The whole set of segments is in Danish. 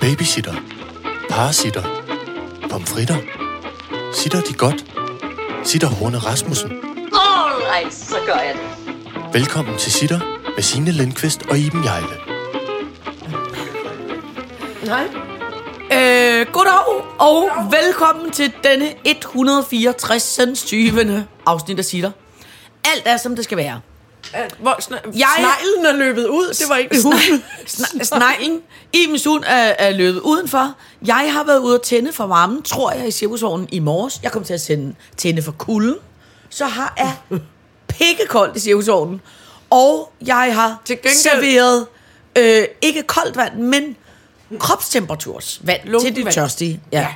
Babysitter. Parasitter. Pomfritter. Sitter de godt? Sitter Horne Rasmussen. Alright, så gør jeg det. Velkommen til Sitter med Signe Lindqvist og Iben Jejle. Nej. Øh, goddag og velkommen til denne 164. 20. afsnit af Sitter. Alt er, som det skal være. Hvor sna- Jeg- sneglen er løbet ud. Det var ikke hunden. Sne- Sneglen i min hund er, er løbet udenfor. Jeg har været ude at tænde for varmen, tror jeg, i cirkusvognen i morges. Jeg kom til at sende, tænde for kulden. Så har jeg pikkekoldt i cirkusvognen. Og jeg har Til gengæld- serveret øh, ikke koldt vand, men kropstemperaturs vand til de tørstige. Ja. Ja.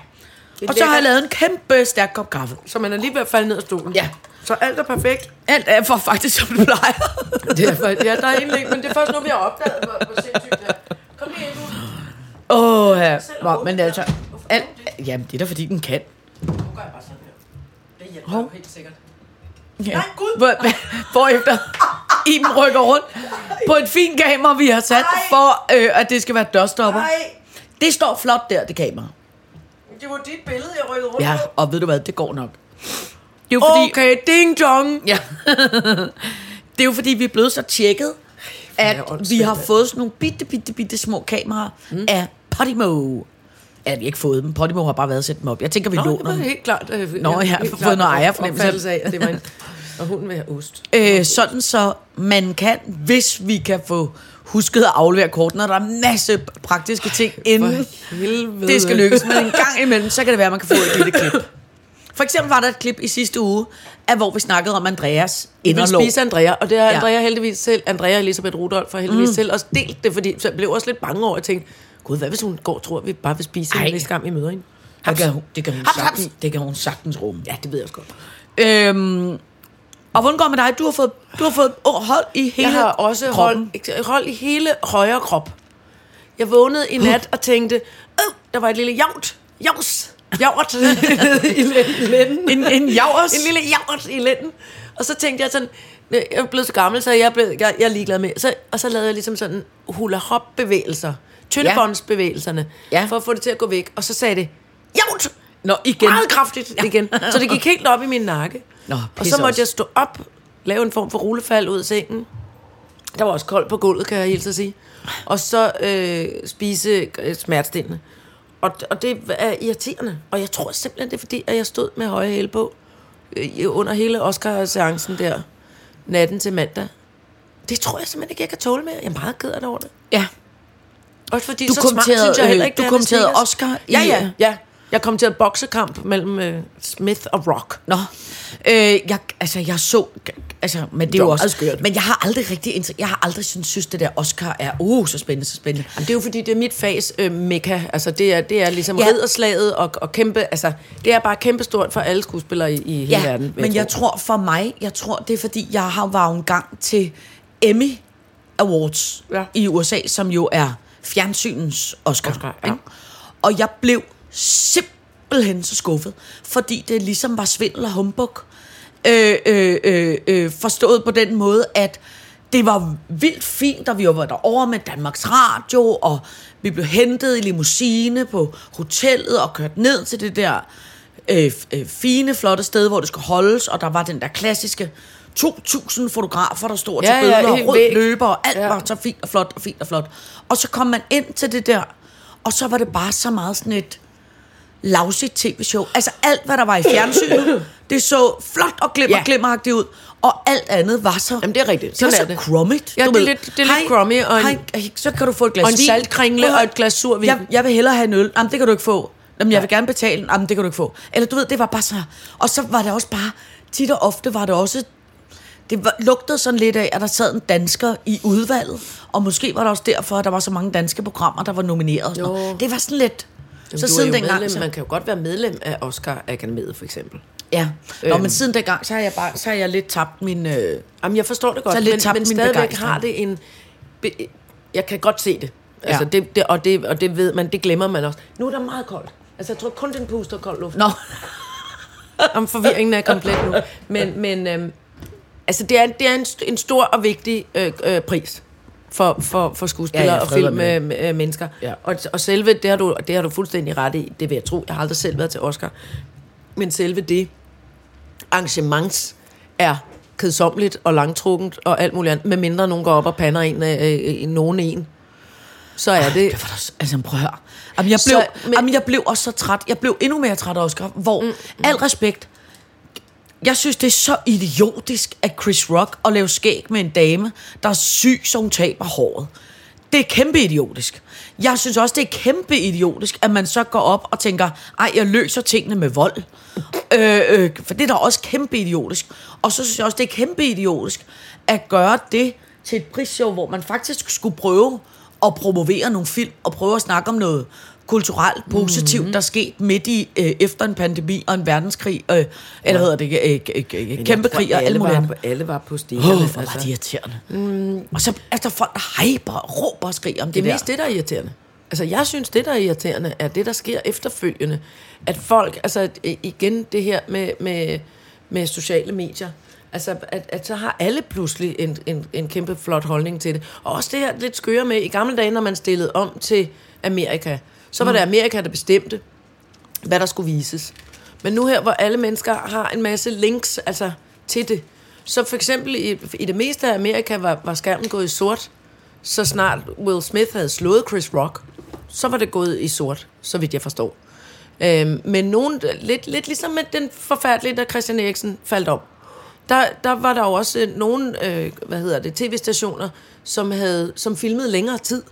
ja. Og så har jeg lavet en kæmpe stærk kop kaffe. Så man er lige ved at falde ned af stolen. Ja. Så alt er perfekt. Alt er for faktisk, som det plejer. Det er, for, ja, der er egentlig, men det er først nu, vi har opdaget, hvor, hvor sindssygt det er. Kom lige ind nu. Åh, oh, ja. Nå, men altså... Alt, jamen, det er da fordi, den kan. Nu gør jeg bare sådan her. Det hjælper jo helt sikkert. Ja. Nej, Gud! Hvor, hvorefter Iben rykker rundt på et fint kamera, vi har sat, Ej. for øh, at det skal være dørstopper. Nej, Det står flot der, det kamera. det var dit billede, jeg rykkede rundt Ja, på. og ved du hvad, det går nok. Det er jo fordi, Okay, ding dong. ja. det er jo fordi, vi er blevet så tjekket, at vi har fået sådan nogle bitte, bitte, bitte små kameraer mm. af Podimo. Ja, vi har ikke fået dem. Podimo har bare været at sætte dem op. Jeg tænker, vi Nå, det låner var dem. helt klart. øh, Nå, jeg har fået klart noget ejerfornemmelse. af, at det var en... Og hunden vil have ost. Øh, sådan så man kan, hvis vi kan få husket at aflevere kortene, og der er masse praktiske ting, inden helvede. det skal lykkes. Men en gang imellem, så kan det være, at man kan få et lille klip. For eksempel var der et klip i sidste uge, af hvor vi snakkede om Andreas Vi inderlov. spise Andrea, og det har Ja. Andrea heldigvis selv, Andrea Elisabeth Rudolf har heldigvis mm. selv også delt det, fordi så jeg blev også lidt bange over at tænke, gud, hvad hvis hun går tror, at vi bare vil spise hende næste gang, vi møder hende? Det kan, hun, det, kan hun Haps, haps. sagtens, det kan hun sagtens rumme. Ja, det ved jeg også godt. Øhm, og hvordan går det med dig? Du har fået, du har fået hold i hele Jeg har også kroppen. hold, hold i hele højre krop. Jeg vågnede i nat og tænkte, øh, der var et lille javt, javs, javrt i lænden. En, en javers. En lille javrt i lænden. Og så tænkte jeg sådan, jeg er blevet så gammel, så jeg, blev, jeg, jeg er ligeglad med. Så, og så lavede jeg ligesom sådan hula hop bevægelser. Tyndebåndsbevægelserne. Ja. For at få det til at gå væk. Og så sagde det, javt! Nå, igen. Meget kraftigt ja. igen. Så det gik helt op i min nakke. Nå, og så måtte også. jeg stå op, lave en form for rullefald ud af sengen. Der var også koldt på gulvet, kan jeg hilse at sige. Og så øh, spise øh, smertestillende. Og, og det er irriterende. Og jeg tror simpelthen, det er fordi, at jeg stod med høje hæle på øh, under hele Oscar-seancen der natten til mandag. Det tror jeg simpelthen ikke, jeg kan tåle mere. Jeg er meget ked af det over det. Ja. Også fordi Du så smart, synes jeg heller ikke, øh, du det er kommenterede. Oscar i- Ja, ja, ja. Jeg kom til en boksekamp mellem øh, Smith og Rock. Nå, øh, jeg, altså jeg så, altså, men det er jo også, skørt. men jeg har aldrig rigtig, jeg har aldrig synes, synes det der Oscar er, uh, så spændende, så spændende. Jamen, det er jo fordi, det er mit fags øh, mekka. Altså, det er, det er ligesom Ja. ridderslaget og, og kæmpe... Altså, det er bare kæmpestort for alle skuespillere i, i hele Ja, verden. vil men jeg tro. tror for mig, jeg tror det er fordi, jeg har var en gang til Emmy Awards Ja. i USA, som jo er fjernsynens Oscar. Oscar, ja. ikke? Og jeg blev simpelthen så skuffet, fordi det ligesom var svindel og humbug. Øh, øh, øh, øh, forstået på den måde, at det var vildt fint, og vi var derovre med Danmarks Radio, og vi blev hentet i limousine på hotellet og kørt ned til det der øh, øh, fine, flotte sted, hvor det skulle holdes, og der var den der klassiske 2.000 fotografer, der stod og Ja, til ja, billeder, og helt rød væk. løber, og alt Ja. ja. var så fint og flot og fint og flot. Og så kom man ind til det der, og så var det bare så meget sådan et lavsigt tv-show. Altså alt, hvad der var i fjernsynet, det så flot og glimmer, Ja. glimmeragtigt ud. Og alt andet var så... Jamen, det er rigtigt. Det var Sådan så det. crummigt. Ja, det er lidt- det er lidt crummy, og en- hej, så kan du få et glas Og en vin. saltkringle og et glas survin. Jeg, jeg vil hellere have en øl. Jamen, det kan du ikke få. Jamen, jeg vil gerne betale. Jamen, det kan du ikke få. Eller du ved, det var bare så... Og så var det også bare... Tit og ofte var det også... Det var, lugtede sådan lidt af, at der sad en dansker i udvalget. Og måske var det også derfor, at der var så mange danske programmer, der var nomineret. Og sådan. Det var sådan lidt... Jamen, så siden dengang... medlem, Så, Man kan jo godt være medlem af Oscar-akademiet, for eksempel. ja. Nå, Øhm. men siden dengang, så har jeg bare så har jeg lidt tabt min... Øh, Jamen, jeg forstår det godt, Så lidt men, tabt men min stadigvæk begejstring. har det en... Be, jeg kan godt se det. Altså, Ja. det, det, og, det, og det ved man, det glemmer man også. Nu er der meget koldt. Altså, jeg tror kun, den puster kold luft. Nå, Om forvirringen er komplet nu. Men, men øhm, altså, det er, det er en, en stor og vigtig øh, øh, pris. For, for, for skuespillere Ja, ja, og film med øh, øh, mennesker. Ja. Og, og selve, det har, du, det har du fuldstændig ret i, det vil jeg tro. Jeg har aldrig selv været til Oscar. Men selve det arrangements er kedsommeligt og langtrukket og alt muligt andet, medmindre nogen går op og pander en, øh, øh, nogen en. Så er det... Det var da, altså prøv at høre. Jamen, jeg, Så- blev, men- men, jamen, jeg blev også så træt. Jeg blev endnu mere træt af Oscar, hvor mm, mm. al respekt, jeg synes, det er så idiotisk af Chris Rock at lave skæg med en dame, der er syg, så hun taber håret. Det er kæmpe idiotisk. Jeg synes også, det er kæmpe idiotisk, at man så går op og tænker, ej, jeg løser tingene med vold. Øh, øh, for det er da også kæmpe idiotisk. Og så synes jeg også, det er kæmpe idiotisk at gøre det til et prisshow, hvor man faktisk skulle prøve at promovere nogle film, og prøve at snakke om noget kulturelt positivt, mm-hmm. der er sket midt i, øh, efter en pandemi og en verdenskrig, øh, eller hvad hedder det, øh, øh, øh, kæmpe krig og alle mulige andre. alle var på stikkerne. Åh, hvor var det irriterende. Mm. Og så er der folk, der hyper råber og skriger om det, Det er mest det, der er irriterende. Altså, jeg synes, det, der er irriterende, er det, der sker efterfølgende. At folk, altså igen det her med, med, med sociale medier, altså at, at så har alle pludselig en, en, en kæmpe flot holdning til det. Og også det her lidt skøre med, i gamle dage, når man stillede om til Amerika, så var det Amerika, der bestemte, hvad der skulle vises. Men nu her, hvor alle mennesker har en masse links altså, til det, så for eksempel i, i det meste af Amerika var, var skærmen gået i sort, så snart Will Smith havde slået Chris Rock, så var det gået i sort, så vidt jeg forstår. Øhm, men nogen, lidt, lidt ligesom med den forfærdelige, der Christian Eriksen faldt om. Der, der var der jo også øh, nogle, øh, hvad hedder det, tv-stationer, som, havde, som filmede længere tid.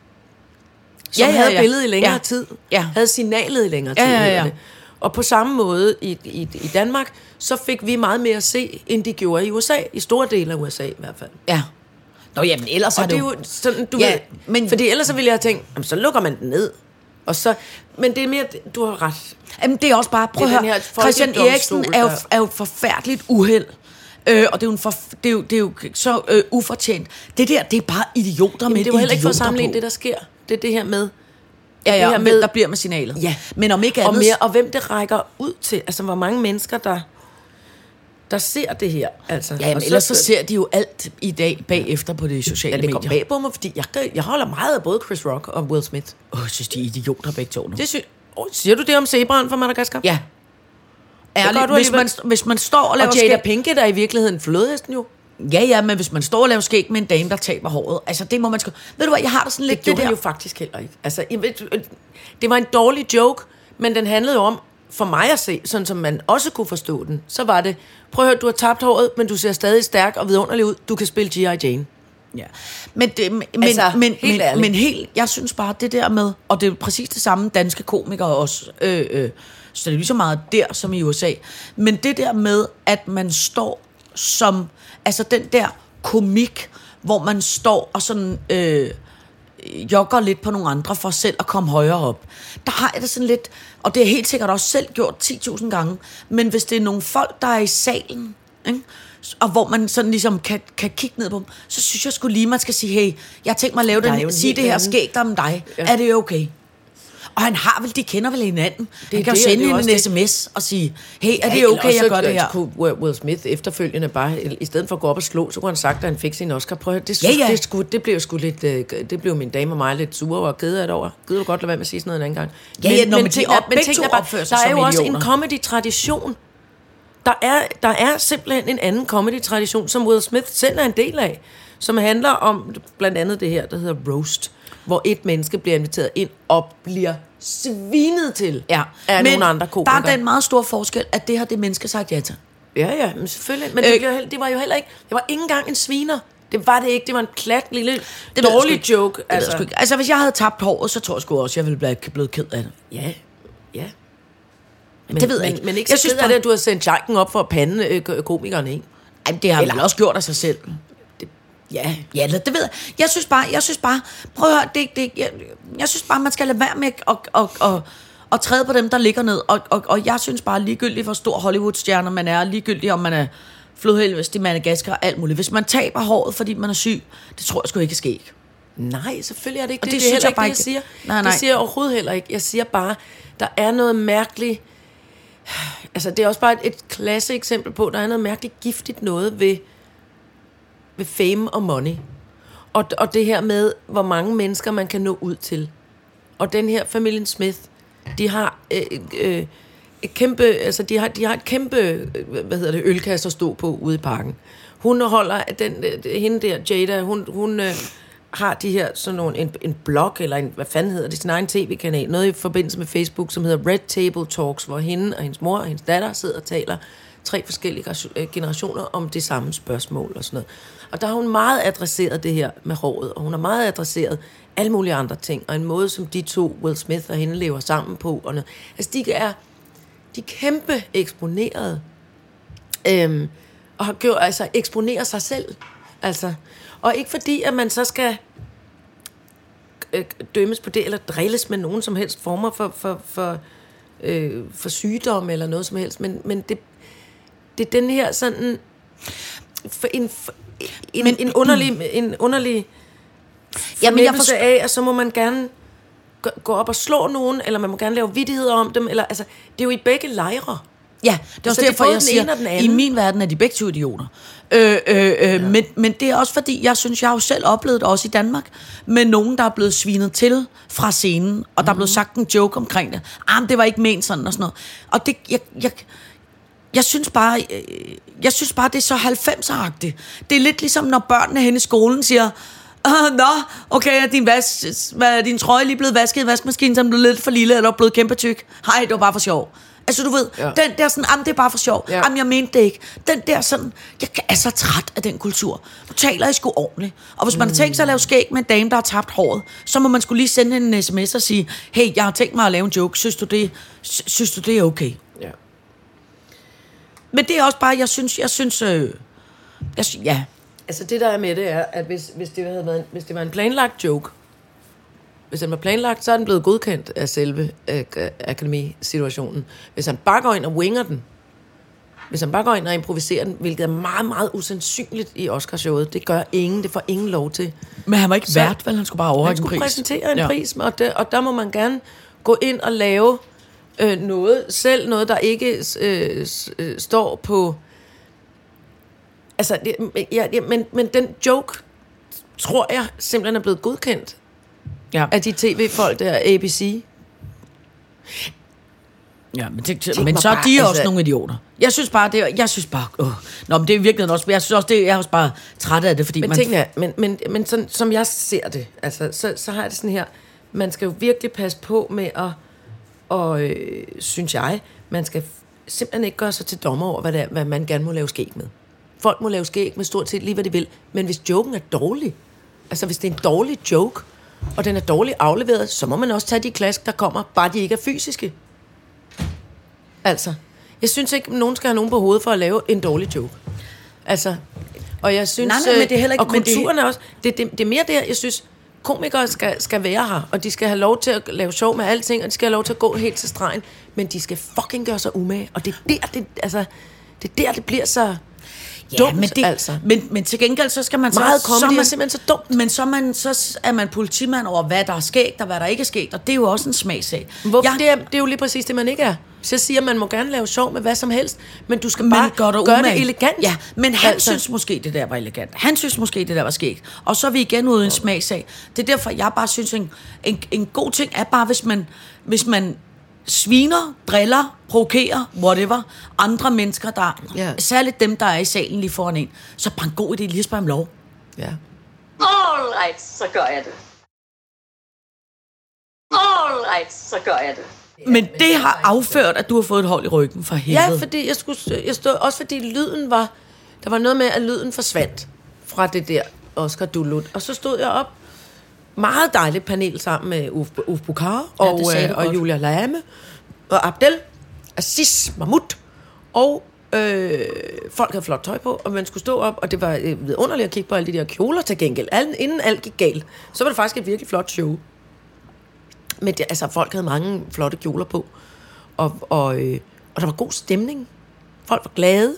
Som Ja, ja, havde ja. billedet i længere Ja. tid. Ja. Havde signalet i længere Ja, tid. ja, ja. det. Og på samme måde i, i, i Danmark, så fik vi meget mere at se, end de gjorde i USA. I store dele af USA i hvert fald. Ja. Nå, jamen ellers Og er det jo sådan, du Ja, ja, ved, men- fordi ellers så ville jeg have tænkt, jamen, så lukker man den ned. Og så, men det er mere, du har ret. Jamen, det er også bare, prøv at høre, Christian Eriksen er jo, er jo forfærdeligt uheld. Øh, og det er, jo en for, det, er jo, det er jo så øh, ufortjent. Det der, det er bare idioter med Men det var heller ikke for at sammenligne det, der sker. Det er det her med, Ja, det ja, her med- der bliver med signalet. Ja. Men om ikke andet... og, mere, og hvem det rækker ud til. Altså, hvor mange mennesker, der, der ser det her. Altså, Ja, men ellers så ser de jo alt i dag bagefter på de sociale Ja, det går medier. bag på mig, fordi jeg, jeg holder meget af både Chris Rock og Will Smith. Åh, jeg synes, de er idioter begge to nu. Det sy- oh, siger du det om zebraen fra Madagaskar? ja. Ærligt, hvis man, hvis man står og laver Og Jada skæg... Pinkett er i virkeligheden flodhesten jo. Ja, ja, men hvis man står og laver skæg med en dame, der taber håret, altså det må man sgu... Ved du hvad, jeg har det sådan lidt Det det der... jo faktisk heller ikke. Altså, jeg ved, øh, det var en dårlig joke, men den handlede om, for mig at se, sådan som man også kunne forstå den, så var det, prøv at høre, du har tabt håret, men du ser stadig stærk og vidunderlig ud. Du kan spille G.I. Jane. Ja. Men, det, men, Altså, men, helt men, ærligt. men helt, jeg synes bare, det der med, og det er præcis det samme danske komikere også, øh, øh, så det er lige så meget der som i USA, men det der med, at man står som, altså den der komik, hvor man står og sådan øh, jogger lidt på nogle andre for selv at komme højere op. Der har jeg det sådan lidt, og det har jeg helt sikkert også selv gjort 10.000 gange, men hvis det er nogle folk, der er i salen, ikke? og hvor man sådan ligesom kan, kan kigge ned på dem, så synes jeg skulle lige, man skal sige, hey, jeg tænkt mig at lave den, en sige det her anden- skæg der om dig. Ja. Er det okay? Og han har vel, de kender vel hinanden. Det han kan jo det, sende jo hende en sms og sige, hey, er det okay, jeg gør det her? kunne Will Smith efterfølgende bare, i stedet for at gå op og slå, så kunne han sagt, at han fik sin Oscar. Prøv at det, Ja, ja. det, skulle, det blev sgu lidt, øh, det blev min dame og mig lidt sure og ked af det over. Gider du godt lade være med at sige sådan noget en anden gang? Ja, ja, nå, men de tingene- op- begge to er opfører sig Der er jo også en comedy-tradition. Der er, der er simpelthen en anden comedy-tradition, som Will Smith selv er en del af, som handler om blandt andet det her, der hedder roast, hvor et menneske bliver inviteret ind og bliver svinet til Ja, af men nogle andre komikere. der er den meget store forskel, at det har det menneske sagt ja til. Ja, ja, men selvfølgelig. Men det, Øh, blev, heller- det var jo heller ikke... Det var ikke engang en sviner. Det var det ikke. Det var en plat lille Det dårlig ikke. joke. Det altså. Ikke. altså, hvis jeg havde tabt håret, så tror jeg sgu også, jeg ville blive blevet ked af det. Ja, ja. Men, Det ved jeg men, ikke. Men ikke Jeg så synes ked af det, at du har sendt Janken op for at pande øh, ko- komikerne, ikke? Ej, det har han vel også gjort af sig selv. Ja. Ja, det ved jeg. Jeg synes bare, jeg synes bare, prøv at høre, det, det, jeg, jeg synes bare, man skal lade være med at, at, at, at, at træde på dem, der ligger ned. Og, og, og jeg synes bare, ligegyldigt hvor stor Hollywood-stjerne man er, ligegyldigt om man er flodhelvest i Madagaskar og alt muligt. Hvis man taber håret, fordi man er syg, det tror jeg sgu ikke er sket. Nej, selvfølgelig er det ikke Og det. det Det, er heller jeg ikke det, jeg siger. Nej, nej. Det siger jeg overhovedet heller ikke. Jeg siger bare, der er noget mærkeligt... Altså, det er også bare et, et klasse eksempel på, der er noget mærkeligt giftigt noget ved, ved fame og money. Og, og det her med, hvor mange mennesker man kan nå ud til. Og den her familien Smith, de har øh, øh, et kæmpe, altså de har, de har et kæmpe, øh, hvad hedder det, ølkasse at stå på ude i parken. Hun holder, den, øh, hende der, Jada, hun, hun øh, har de her, sådan nogle, en, en blog, eller en, hvad fanden hedder det, sin egen tv-kanal, noget i forbindelse med Facebook, som hedder Red Table Talks, hvor hende og hendes mor og hendes datter sidder og taler tre forskellige øh, generationer om det samme spørgsmål og sådan noget. Og der har hun meget adresseret det her med håret, og hun har meget adresseret alle mulige andre ting, og en måde, som de to, Will Smith og hende, lever sammen på. Og noget. Altså, de er, de er kæmpe eksponeret, øhm, og har gjort, altså, eksponerer sig selv. Altså, og ikke fordi, at man så skal øh, dømmes på det, eller drilles med nogen som helst former for, for, for, øh, for sygdom eller noget som helst, men, men det, det er den her sådan en, en, men, en underlig, en underlig Jamen, jeg fornemmelse af, at så må man gerne gå, op og slå nogen, eller man må gerne lave vidtigheder om dem, eller altså, det er jo i begge lejre. Ja, det er også er derfor, jeg og den siger, i anden. min verden er de begge to idioter. Øh, øh, øh, ja. men, men det er også fordi, jeg synes, jeg har jo selv oplevet det også i Danmark, med nogen, der er blevet svinet til fra scenen, og der er blevet Mhm. sagt en joke omkring det. Ah, men det var ikke ment sådan og sådan noget. Og det, jeg, jeg, jeg synes bare, øh, jeg synes bare, det er så 90'er-agtigt. Det er lidt ligesom, når børnene hen i skolen siger, Ah, nå, okay, er din, vas, er din trøje lige blevet vasket i vaskemaskinen, er den blevet lidt for lille, eller blevet kæmpe tyk? Hej, det var bare for sjov. Altså, du ved, ja. Den der sådan, jamen, det er bare for sjov. Ja. Ja. Jamen, jeg mente det ikke. Den der sådan, jeg er så træt af den kultur. Nu taler I sgu ordentligt. Og hvis man har tænkt sig at lave skæg med en dame, der har tabt håret, så må man skulle lige sende en sms og sige, hey, jeg har tænkt mig at lave en joke. Synes du det, sy- synes du, det er okay? Ja. Men det er også bare, jeg synes, jeg synes, øh, jeg, sy- ja, Altså det der er med det er, at hvis, hvis, det havde været, en- hvis det var en planlagt joke, hvis den var planlagt, så er den blevet godkendt af selve øh, akademisituationen. Hvis han bare går ind og winger den, hvis han bare går ind og improviserer den, hvilket er meget, meget usandsynligt i Oscarshowet, det gør ingen, det får ingen lov til. men han var ikke Så- vært, vel? Han skulle bare Han overrække en skulle pris. præsentere en ja. pris, og, det, og der må man gerne gå ind og lave øh, noget selv, noget der ikke øh, øh, står på... Altså, det, ja, ja, men, men den joke, tror jeg, simpelthen er blevet godkendt Ja. af de tv-folk der, ABC. Ja, men, det, Tænk men så er bare, de altså- også nogle idioter. Jeg synes bare, det er, jeg synes bare, øh. Nå, men det er i virkeligheden også, jeg synes også, det, jeg er også bare træt af det, fordi Men man... tingene er, men, men, men sådan, som jeg ser det, altså, så, så har jeg det sådan her, man skal jo virkelig passe på med at, og øh, synes jeg, man skal simpelthen ikke gøre sig til dommer over, hvad, det er, hvad man gerne må lave skæg med. Folk må lave skæg med stort set lige, hvad de vil, men hvis joken er dårlig, altså hvis det er en dårlig joke, og den er dårligt afleveret, så må man også tage de klask, der kommer, bare de ikke er fysiske. Altså, jeg synes ikke, nogen skal have nogen på hovedet for at lave en dårlig joke. Altså, og jeg synes... Nej, nej, men det er heller ikke- Og men det- kulturen er også... Det, det, det er mere der, jeg synes, komikere skal, skal være her, og de skal have lov til at lave sjov med alting, og de skal have lov til at gå helt til stregen, men de skal fucking gøre sig umage, og det er der, det, altså, det, er der, det bliver så dumt, men, det, altså. men, men til gengæld, så skal man Meget så... comedy så er man, simpelthen så dumt. Men så er, man, så er man politimand over, hvad der er sket, og hvad der ikke er sket, og det er jo også en smagsag. Hvorfor? Jeg- Det, er, det er jo lige præcis det, man ikke er. Så jeg siger, at man må gerne lave sjov med hvad som helst, men du skal bare men dig gøre umage. det elegant. Ja, men han altså. synes måske, det der var elegant. Han synes måske, det der var skægt. Og så er vi igen ude i en smagsag. Det er derfor, jeg bare synes, en, en, en god ting er bare, hvis man, hvis man sviner, driller, provokerer, whatever, andre mennesker, der, Ja. særligt dem, der er i salen lige foran en, så er det bare en god idé lige at spørge om lov. Ja. All right, så gør jeg det. All right, så gør jeg det. Men det har afført, at du har fået et hold i ryggen for helvede. Ja, fordi jeg skulle, jeg stod, også fordi lyden var, der var noget med, at lyden forsvandt fra det der Oscar Dulut. Og så stod jeg op, meget dejligt panel sammen med Uf, Uf Bukhar Ja, og, øh, og godt. Julia Lame og Abdel, Aziz Mahmoud og øh, folk havde flot tøj på, og man skulle stå op, og det var øh, vidunderligt at kigge på alle de der kjoler til gengæld. Al, inden alt gik galt, så var det faktisk et virkelig flot show. Men det, altså, folk havde mange flotte kjoler på. Og, og, øh, og der var god stemning. Folk var glade.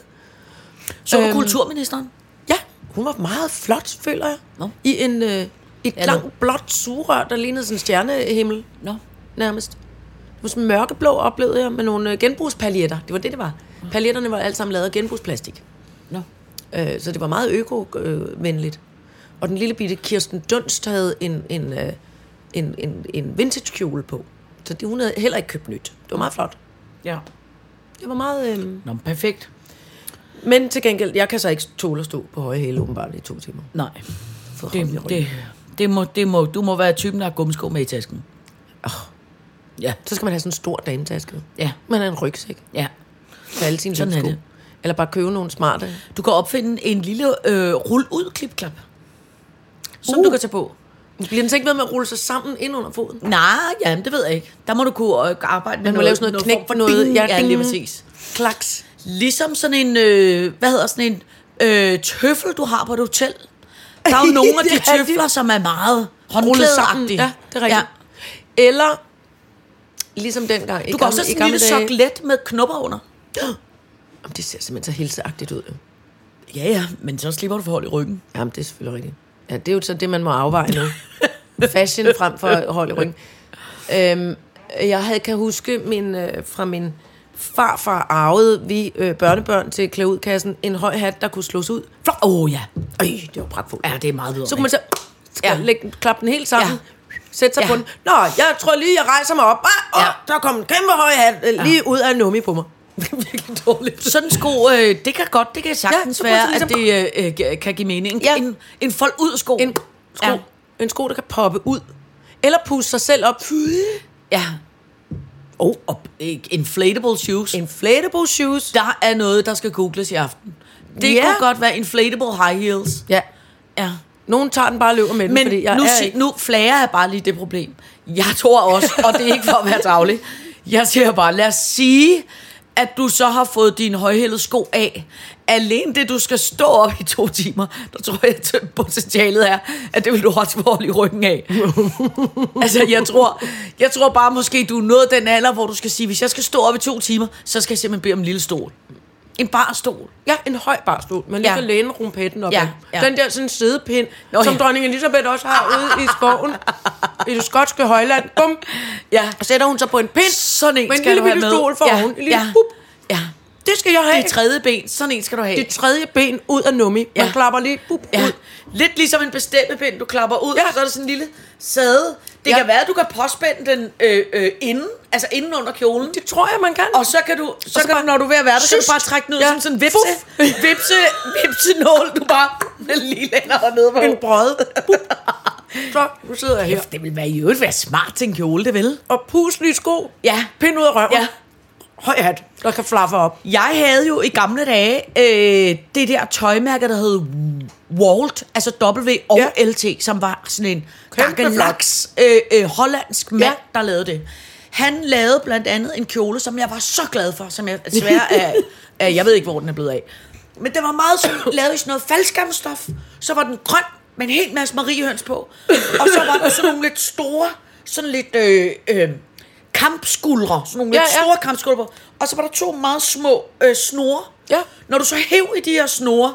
Så var Øhm, kulturministeren. Ja, hun var meget flot, føler jeg. Nå. I en, øh, et Ja, langt blåt sugerør, der lignede sådan en stjernehimmel Nå. nærmest. Det var sådan mørkeblå, oplevede jeg, med nogle øh, genbrugspaljetter. Det var det, det var. Paljetterne var alle sammen lavet af genbrugsplastik. Nå. Øh, så det var meget øko-venligt. Og den lille bitte Kirsten Dunst havde en, en, øh, en, en, en vintage kjole på. Så det, hun havde heller ikke købt nyt. Det var meget flot. Ja. Det var meget... Øh... Nå, perfekt. Men til gengæld, jeg kan så ikke tåle at stå på høje hæle åbenbart i to timer. Nej. For det, Det, det, må, det må, du må være typen, der har gummisko med i tasken. Ja, Så skal man have sådan en stor dametaske. ja, Man har en rygsæk ja. med alle sine Sådan er det. Eller bare købe nogle smarte. Du kan opfinde en lille øh, rull-ud klipklap, som Uh. du kan tage på. Bliver den så ikke ved med at rulle sig sammen ind under foden? Nej, ja, det ved jeg ikke. Der må du kunne øh, arbejde med Man må lave sådan noget knæk form for noget. Bing, ja, lige ding. præcis. Klaks. Ligesom sådan en, øh, hvad hedder sådan en øh, tøffel, du har på et hotel. Der er jo nogle af de er tøfler, som er meget Rullet sammen. Ja, det er rigtigt. Ja. Eller, ligesom dengang i Du kan også have sådan en lille dage. soklet med knopper under. Jamen, det ser simpelthen så hilseagtigt ud. Ja, ja, men så slipper du for hold i ryggen. Jamen, det er selvfølgelig rigtigt. Ja, det er jo så det, man må afveje nu. Fashion frem for hold i ryggen. Øhm, jeg havde, kan huske min, øh, fra min farfar arvede vi øh, børnebørn til klæudkassen en høj hat, der kunne slås ud. Åh oh, ja. Øj, det var pragtfuldt. Ja, det er meget videre. Så kunne man så Ja. ja. lægge, klappe den helt sammen, Ja. ja. sætte sig Ja. ja. på den. Nå, jeg tror lige, jeg rejser mig op. Ah, Ja. ja. Der kom en kæmpe høj hat øh, lige ud af en nummi på mig. Det er virkelig dårligt. Sådan sko, øh, det kan godt, det kan sagtens ja, være, at det øh, øh, kan give mening. Ja. En, en fold ud sko. En sko, Ja. ja. en sko, der kan poppe ud. Eller puste sig selv op. Ja. Oh, og inflatable shoes. Inflatable shoes. Der er noget, der skal googles i aften. Det Ja. kunne godt være inflatable high heels. Ja. Ja. Nogen tager den bare og løber med den, Men fordi jeg nu, er ikke... nu flager jeg bare lige det problem. Jeg tror også, og det er ikke for at være tavlig, jeg siger bare, lad os sige, at du så har fået dine højhældede sko af. Alene det, du skal stå op i to timer, der tror jeg, at potentialet er, at det vil du også få hold i ryggen af. altså, jeg tror, jeg tror bare måske, du er nået den alder, hvor du skal sige, hvis jeg skal stå op i to timer, så skal jeg simpelthen bede om en lille stol. En bar stol. Ja, en høj barstol. Man lige Ja. kan læne rumpetten op. Ja, ja. Den der sådan sædepind, Nå, Nå, som ja. dronning Elisabeth også har ude i skoven. I det skotske højland. Bum. Ja. Og sætter hun sig på en pind. Sådan en med en skal lille du have stol for ja. oven. En lille ja. bup. ja. Det skal jeg have. Det tredje ben, sådan en skal du have. det tredje ben ud af nummi. Man Ja. klapper lige bup, Ja. ud. Lidt ligesom en bestemmepind, du klapper ud, ja. Så er der sådan en lille sæde. Det Ja. kan være, at du kan påspænde den øh, øh, inden, altså inden under kjolen. Det tror jeg, man kan. Og så kan du, så, så kan bare- du, når du er ved at være der, så kan du Syst. bare trække den ud Ja. ja. som sådan en vipse, vipse, vipse nål, du bare lige lænder ned på. en brød. Så, nu sidder jeg her. Det vil være i øvrigt være smart til en kjole, det vil. Og puslige sko. Ja. Pind ud af røven. Ja. Høj hat, der kan flaffe op. Jeg havde jo i gamle dage øh, det der tøjmærke, der hed Walt, altså W og Ja. LT, som var sådan en gakkelaks øh, øh, hollandsk mand, ja. der lavede det. Han lavede blandt andet en kjole, som jeg var så glad for, som jeg desværre er, er jeg ved ikke, hvor den er blevet af. Men den var meget sådan, lavet i sådan noget faldskærmstof. Så var den grøn med en hel masse mariehøns på. Og så var der sådan nogle lidt store, sådan lidt øh, øh, kampskuldre. Sådan nogle Ja, lidt ja. store kampskuldre. Og så var der to meget små øh, snore. Ja. Når du så hæv i de her snore,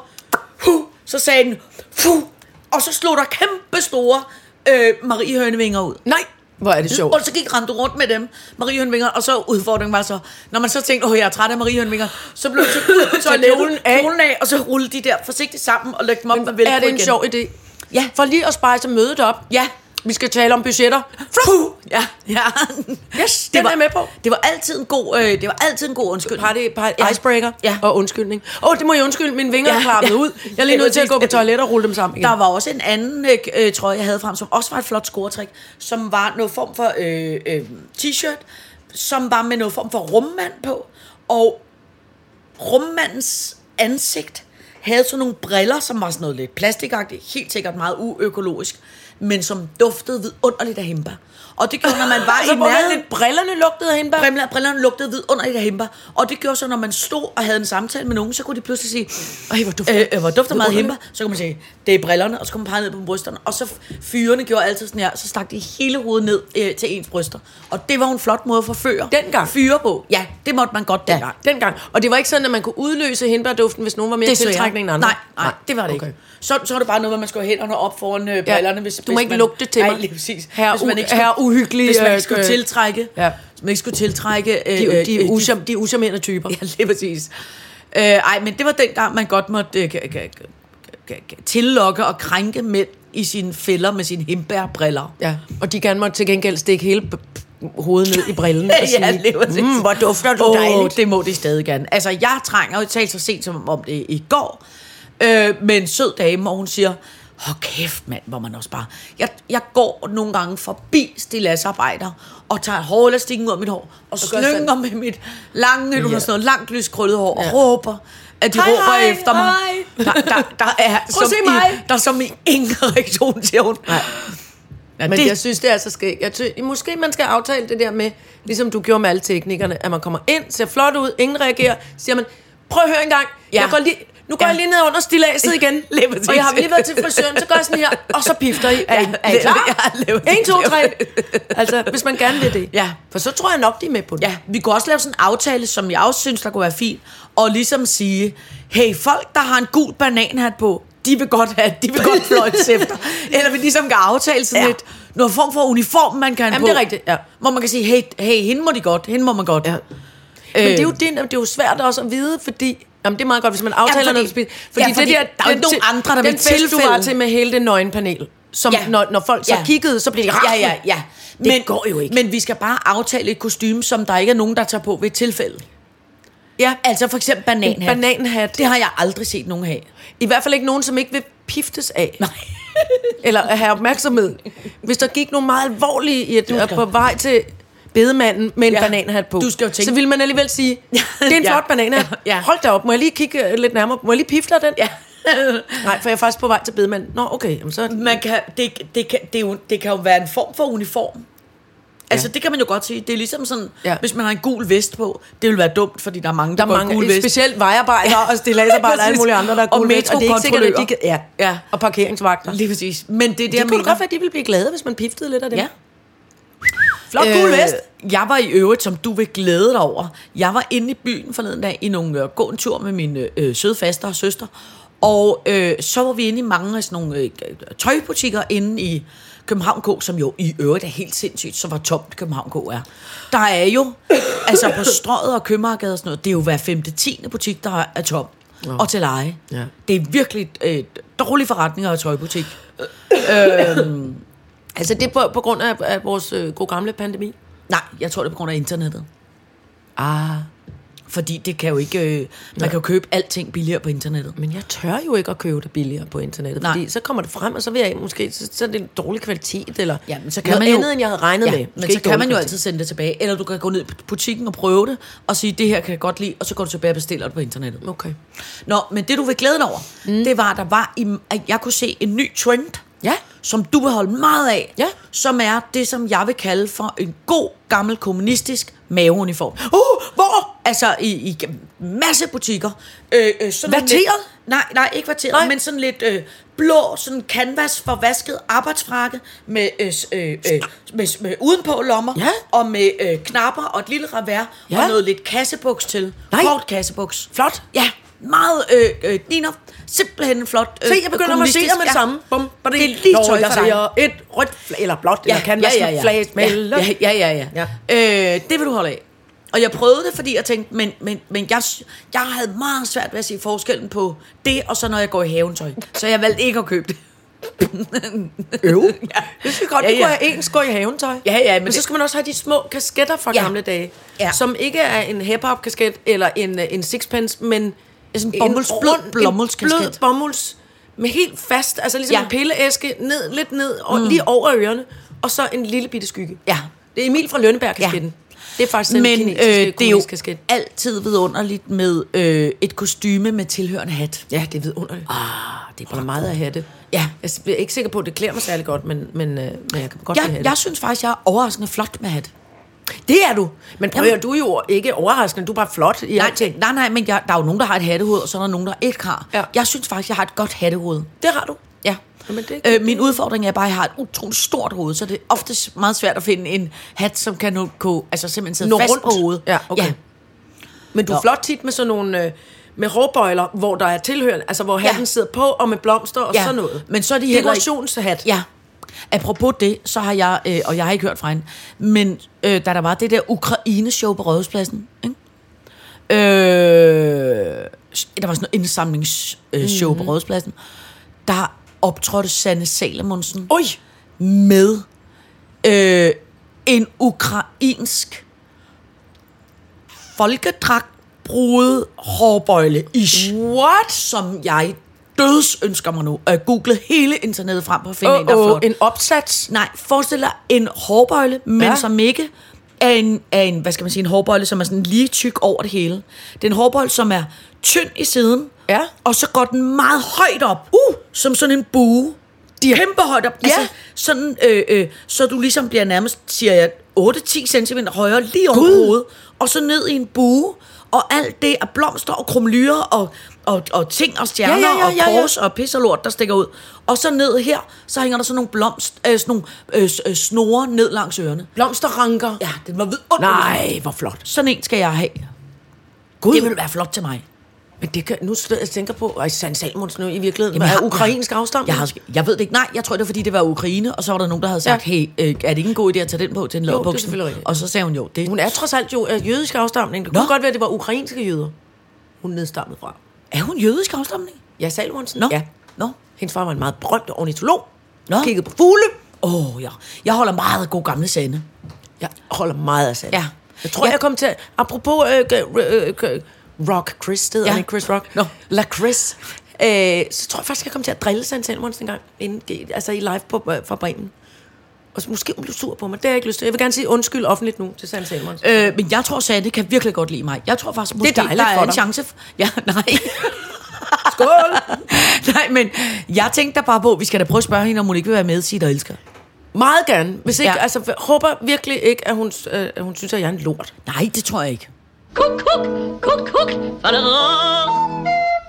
hu, så sagde den, fu, og så slog der kæmpe store øh, mariehønevinger ud. Nej, hvor er det sjovt. Og så gik rendte rundt med dem, mariehønvinger, og så udfordringen var så, når man så tænkte, åh, jeg er træt af mariehønvinger, så blev det så ud på toilettet, af. af, og så rullede de der forsigtigt sammen og lægge dem op med Men velcro er det en igen. sjov idé? Ja. For lige at spejse mødet op. Ja. Vi skal tale om budgetter. Fuh. Ja, ja. Yes, den er jeg med på. Det var altid en god, øh, det var altid en god undskyldning. Party, party, Ja. icebreaker Ja. og undskyldning. Åh, oh, det må jeg undskylde. Mine vinger Ja, er klappet ja. ud. Jeg er lige nødt til at gå på toilettet og rulle dem sammen igen. Der var også en anden øh, øh, trøje, jeg havde frem, som også var et flot scoretræk, som var noget form for øh, øh, t-shirt, som var med noget form for rummand på, og rummandens ansigt havde sådan nogle briller, som var sådan noget lidt plastikagtigt, helt sikkert meget uøkologisk, men som duftede vidunderligt af hembær. Og det gjorde, når man var Altså, i nærheden... lidt brillerne lugtede af hende bare. Brillerne, brillerne lugtede vidunderligt af hembær. Og det gjorde så, når man stod og havde en samtale med nogen, så kunne de pludselig sige, Ej, hvor dufter. øh, øh, hvor dufter meget hembær. Så kunne man sige, det er brillerne, og så kunne man pege ned på brysterne. Og så fyrene gjorde altid sådan her, så stak de hele hovedet ned øh, til ens bryster. Og det var en flot måde at forføre. Dengang? Fyre på. Ja, det måtte man godt dengang. Ja, dengang. Og det var ikke sådan, at man kunne udløse hindbærduften, hvis nogen var mere tiltrækning end andre. Nej, nej, det var det Okay. ikke. Så, så var det bare noget, hvor man skulle have hænderne op foran øh, brillerne. Hvis, Du må hvis ikke man, lugte til nej, mig. lige præcis. Herre hvis man ikke skulle, herre uhyggelig, Hvis man øh, ikke skulle øh, tiltrække. Ja. Hvis man ikke skulle tiltrække... Øh, De, øh, de, øh, uscham, de uschammerende typer. Ja, lige præcis. Øh, ej, men det var dengang, man godt måtte øh, tillokke og krænke mænd i sine fælder med sine himbærbriller. Ja, og de gerne må til gengæld stikke hele hovedet ned i brillen og sige, ja, mm, hvor dufter du Åh, dejligt. det må de stadig gerne. Altså, jeg trænger jo talt så sent som om det i går, øh, med en sød dame, og hun siger, Åh, kæft mand, hvor man også bare... Jeg, jeg går nogle gange forbi stilladsarbejder, og tager hårelastikken ud af mit hår, og slynger med mit lange, ja. sådan noget langt lyskrøllet hår, og Ja. råber, at de Hej, råber hej, efter mig. hej. Der, der, der er Prøv som mig. I, der er som i ingen reaktion, siger hun. Nej. Ja, Men det, jeg synes, det er så skægt. Jeg synes, måske man skal aftale det der med, ligesom du gjorde med alle teknikerne, at man kommer ind, ser flot ud, ingen reagerer, siger man, prøv at høre en gang, Ja. jeg går lige, nu går Ja. jeg lige ned under stillaset igen, og jeg har lige været til frisøren, så gør jeg sådan her, og så pifter I. Er I, er I Ja, klar? præcis. 1, 2, 3. Altså, hvis man gerne vil det. Ja. For så tror jeg nok, de er med på det. Ja, vi kunne også lave sådan en aftale, som jeg også synes, der kunne være fint, og ligesom sige, hey, folk, der har en gul bananhat på, de vil godt have, de vil godt fløjtes efter. Eller vi ligesom kan aftale sådan Ja. lidt, noget form for uniform, man kan have Jamen, på. det er rigtigt, ja. Hvor man kan sige, hey, hey, hende må de godt, hende må man godt. Ja. Men det er, jo, det, det er jo svært også at vide, fordi... Jamen, det er meget godt, hvis man aftaler fordi- noget. Fordi, fordi, ja, fordi det der, der er jo den ikke nogen andre, der Den ved fest, du tilfælde- var til med hele det nøgenpanel, som Ja. når, når folk så Ja. kiggede, så blev de Ja, ja, ja. Det men, går jo ikke. Men vi skal bare aftale et kostume, som der ikke er nogen, der tager på ved et tilfælde. Ja, Altså for eksempel bananhat. bananhat. Det har jeg aldrig set nogen have. I hvert fald ikke nogen, som ikke vil piftes af. Nej. Eller at have opmærksomhed. Hvis der gik nogen meget alvorlige i at, at på vej til bedemanden med en Ja. bananhat på, Du skal jo tænke- så vil man alligevel sige, det er en Ja. flot bananhat. Ja, ja. Hold da op, må jeg lige kigge øh, lidt nærmere? Må jeg lige pifte af den? Ja. Nej, for jeg er faktisk på vej til bedemanden. Nå, okay. Jamen, så man kan, det, det, kan, det, jo, det kan jo være en form for uniform. Altså, det kan man jo godt sige. Det er ligesom sådan, Ja. ja. hvis man har en gul vest på, det vil være dumt, fordi der er mange, der, Der er mange, gul vest. specielt vejarbejdere og stilladsarbejdere og alle mulige andre, der er Og gule væk, og det er ikke sikkert, at de kan, ja. Ja. og parkeringsvagter. Lige præcis. Men det er det, Det jeg kunne mener. godt være, at de ville blive glade, hvis man piftede lidt af dem. Ja. Flot gul vest. Øh, jeg var i øvrigt, som du vil glæde dig over, jeg var inde i byen forleden dag i nogle, øh, gå en tur med mine øh, søde faster og søster, og øh, så var vi inde i mange af sådan nogle øh, tøjbutikker inde i København K, som jo i øvrigt er helt sindssygt, så var tomt København K er. Der er jo, altså på strøget og Købmagergade og sådan noget, det er jo hver femte, tiende butik, der er tom. Ja. Og til leje. Ja. Det er virkelig øh, dårlige forretninger af tøjbutik. Altså, det er på, på grund af, af vores øh, gode gamle pandemi. Nej, jeg tror det er på grund af internettet. Ah. Fordi det kan jo ikke... Øh, man kan jo købe alting billigere på internettet. Men jeg tør jo ikke at købe det billigere på internettet, Nej. fordi så kommer det frem, og så vil jeg måske, så, så er det en dårlig kvalitet, eller Ja, men så kan noget man jo, andet, end jeg havde regnet ja, med. Men så kan man jo kvalitet. altid sende det tilbage. Eller du kan gå ned i butikken og prøve det, og sige, det her kan jeg godt lide, og så går du tilbage og bestiller det på internettet. Okay. Nå, men det du vil glæde dig over, mm. det var, at der var i, at jeg kunne se en ny trend, Ja. som du vil holde meget af, Ja. som er det, som jeg vil kalde for en god, gammel kommunistisk maveuniform. Uh, hvor? Altså i, i masse butikker. Øh, øh, sådan? Lidt, nej, nej, ikke verteret, Nej. men sådan lidt øh, blå, sådan canvas forvasket arbejdsfrakke med, øh, øh, øh, med, med udenpå lommer, Ja. og med øh, knapper og et lille revers, Ja. og noget lidt kassebuks til. Nej. Kort kassebuks. Flot. Ja, meget, øh, øh, ligner simpelthen en flot øh, Se, jeg begynder at massere med det ja. samme. Bum, Det er lige tøj dig. siger et rødt, fl- eller blåt, eller canvas ja, ja, ja. flag med ja, ja, ja, ja, ja. Øh, det vil du holde af. Og jeg prøvede det, fordi jeg tænkte, men, men, men jeg, jeg havde meget svært ved at se forskellen på det, og så når jeg går i haventøj. Så jeg valgte ikke at købe det. Øv. ja. Det skal godt, Ja, ja, ja. ja. kunne have ens gå i haventøj. Ja, ja, men men så det- skal man også have de små kasketter fra Ja. gamle dage, Ja. som ikke er en hip-hop kasket eller en, øh, en sixpence, men Sådan en bomulds- blød. En blød bomulds med helt fast, altså ligesom Ja. ja. en pilleæske, ned, lidt ned, og mm. lige over ørerne, og så en lille bitte skygge. Ja. Det er Emil fra Lønneberg-kasketten. Det er faktisk den Men øh, kinesiske det er jo kasket. altid vidunderligt med øh, et kostyme med tilhørende hat. Ja, det er vidunderligt. Ah, det er bare meget have det. Ja. Jeg er ikke sikker på, at det klæder mig særlig godt, men, men, øh, men jeg kan godt lide have Jeg, det. jeg synes faktisk, jeg er overraskende flot med hat. Det er du. Men prøv at du er jo ikke overraskende, du er bare flot i Nej, alting. nej, nej, men jeg, der er jo nogen, der har et hattehoved, og så er der nogen, der ikke har. Ja. Jeg synes faktisk, jeg har et godt hattehoved. Det har du. Ja. Jamen, det- øh, min udfordring er bare, at jeg har et utroligt stort hoved, så det er ofte meget svært at finde en hat, som kan nå, gå, altså simpelthen sidde Nå fast rundt. på hovedet. Ja, okay. ja. Men du er Nå. flot tit med sådan nogle... Øh, med råbøjler, hvor der er tilhørende, altså hvor hatten Ja. sidder på, og med blomster og ja. sådan noget. Men så er de heller ikke... Dekorationshat. Ja. Apropos det, så har jeg, øh, og jeg har ikke hørt fra hende, men øh, da der var det der Ukraine-show på Rådhuspladsen, ikke? Øh, der var sådan noget indsamlingsshow øh, Mhm. mm-hmm. på Rådhuspladsen, der optrådte Sanne Salomonsen Oj! med øh, en ukrainsk folkedragtbrudet hårbøjle ish. What? Som jeg døds ønsker mig nu. Og jeg googlede hele internettet frem på at finde Oh, en, der er flot. en opsats. Nej, forestil dig en hårbøjle, men Ja. som ikke er en, er en, hvad skal man sige, en hårbøjle, som er sådan lige tyk over det hele. Det er en hårbøjle, som er tynd i siden, Ja. og så går den meget højt op, uh, som sådan en bue. De er kæmpe højt op. Ja. Altså, sådan, øh, øh, så du ligesom bliver nærmest, siger jeg, 8-10 cm højere lige over hovedet, og så ned i en bue, og alt det er blomster og krumlyrer og, og, og ting og stjerner Ja, ja, ja, ja, og ja. kors og pis og lort, der stikker ud. Og så ned her, så hænger der sådan nogle blomst, øh, sådan nogle øh, øh, snore ned langs ørerne. Blomsterranker. Ja, den var vidunderlig. Nej, hvor flot. Sådan en skal jeg have. Gud. Det vil være flot til mig. Men det kan, nu sidder jeg og tænker på, at San Salmons nu i virkeligheden Jamen, er ukrainsk afstamning. Jeg, har, jeg ved det ikke. Nej, jeg tror, det var, fordi det var Ukraine, og så var der nogen, der havde sagt, Ja. hey, øh, er det ikke en god idé at tage den på til en rigtigt. Og så sagde hun jo, det Hun er trods alt jo af jødisk afstamning. Det kunne Nå. godt være, at det var ukrainske jøder, hun nedstammet fra. er hun jødisk afstamning? Ja, Salmonsen. Nå. Ja. Nå. Hendes far var en meget berømt ornitolog. Nå. Kiggede på fugle. Åh, oh, ja. Jeg holder meget af god gamle sande. Jeg holder meget af Sand. Ja. Jeg tror, Ja. jeg kom til... Apropos øh, g- øh, g- Rock, Chris, det hedder Ja. han Chris Rock. Nå. La Chris. Øh, så tror jeg faktisk, jeg kom til at drille Sand Salmons en gang, inden, altså i live på, øh, fra Bremen. Og så måske hun blev sur på mig. Det har jeg ikke lyst til. Jeg vil gerne sige undskyld offentligt nu til Sand Salmons. Øh, men jeg tror, Sande kan virkelig godt lide mig. Jeg tror faktisk, måske, dejligt der er for en dig. chance. f- Ja, nej. Skål! nej, men jeg tænkte da bare på, at vi skal da prøve at spørge hende, om hun ikke vil være med i Sig og Elsker. Meget gerne. Hvis ikke, ja. Altså, håber virkelig ikke, at hun, øh, at hun synes, at jeg er en lort. Nej, det tror jeg ikke. Kuk, kuk, kuk, kuk.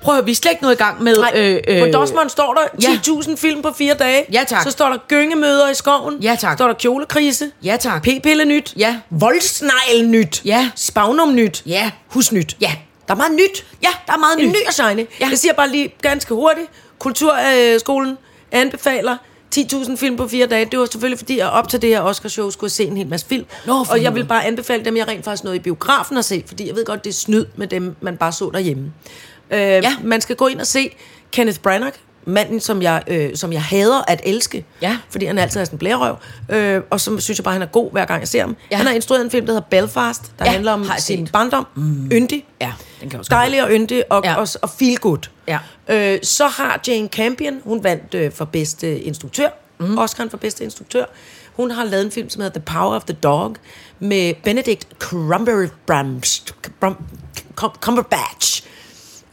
Prøv at høre, vi er slet ikke nået i gang med... Nej, øh, øh, på Dosmond står der ja. 10.000 film på fire dage. Ja, tak. Så står der gyngemøder i skoven. Ja, tak. står der kjolekrise. Ja, tak. P-pille nyt. Ja. Voldsnegl nyt. Ja. Spagnum nyt. Ja. Husnyt. Ja. Der er meget nyt. Ja, der er meget En nyt. ny og shiny. Ja. Jeg siger bare lige ganske hurtigt. Kulturskolen anbefaler 10.000 film på fire dage. Det var selvfølgelig fordi, jeg op til det her Oscar-show skulle se en hel masse film. Nå, og jeg vil bare anbefale dem, jeg rent faktisk nåede i biografen at se, fordi jeg ved godt, det er snyd med dem, man bare så derhjemme. Øh, ja. Man skal gå ind og se Kenneth Branagh, manden, som jeg, øh, som jeg hader at elske, Ja. fordi han altid er sådan en blærerøv, øh, og så synes jeg bare, han er god, hver gang jeg ser ham. Ja. Han har instrueret en film, der hedder Belfast, der Ja, handler om sin set. barndom. Mm. Yndig. Ja, den kan også Dejlig og yndig og, ja. Og, og feel good. Ja. Øh, så har Jane Campion, hun vandt øh, for bedste instruktør, mm. Oscar for bedste instruktør. Hun har lavet en film, som hedder The Power of the Dog, med Benedict Cumberbatch, Cum- Cumberbatch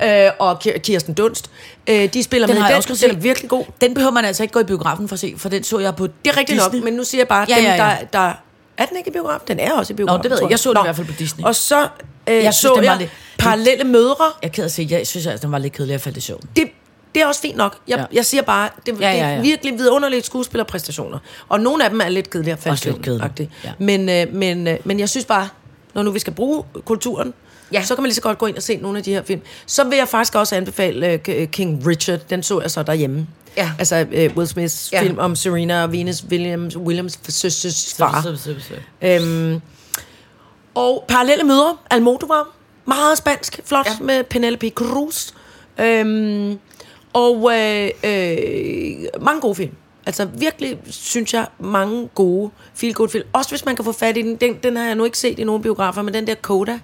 øh, og Ki- Kirsten Dunst. Øh, de spiller Den med har i den. også Den er virkelig god. Den behøver man altså ikke gå i biografen for at se, for den så jeg på Det er rigtigt Disney. nok, men nu siger jeg bare, Ja, dem, ja, ja. Der, der... Er den ikke i biografen? Den er også i biografen. det ved jeg. Jeg så den i Nå. hvert fald på Disney. Og så øh, jeg synes, så den var jeg lidt- Parallelle Mødre. Jeg er ked at jeg synes, at den var lidt kedelig, jeg faldt i søvn. det, det er også fint nok. Jeg, ja. Jeg siger bare, det, ja, Ja, ja, det er virkelig vidunderligt skuespillerpræstationer. Og nogle af dem er lidt kedelige at falde lidt kedelige. ja. Men, øh, men, øh, men jeg synes bare, når nu vi skal bruge kulturen, ja. Så kan man lige så godt gå ind og se nogle af de her film. Så vil jeg faktisk også anbefale øh, K- King Richard. Den så jeg så derhjemme. Ja. Altså øh, Will Smiths ja. Film om Serena og Venus Williams, Williams søsters far. Så, så, så. Øhm, og parallelle møder, Almodovar, meget spansk, flot. Ja. med Penelope Cruz. Øhm, og øh, øh, mange gode film. Altså virkelig, synes jeg, mange gode feel good film. Også hvis man kan få fat i den. Den, den har jeg nu ikke set i nogen biografer, men den der Coda,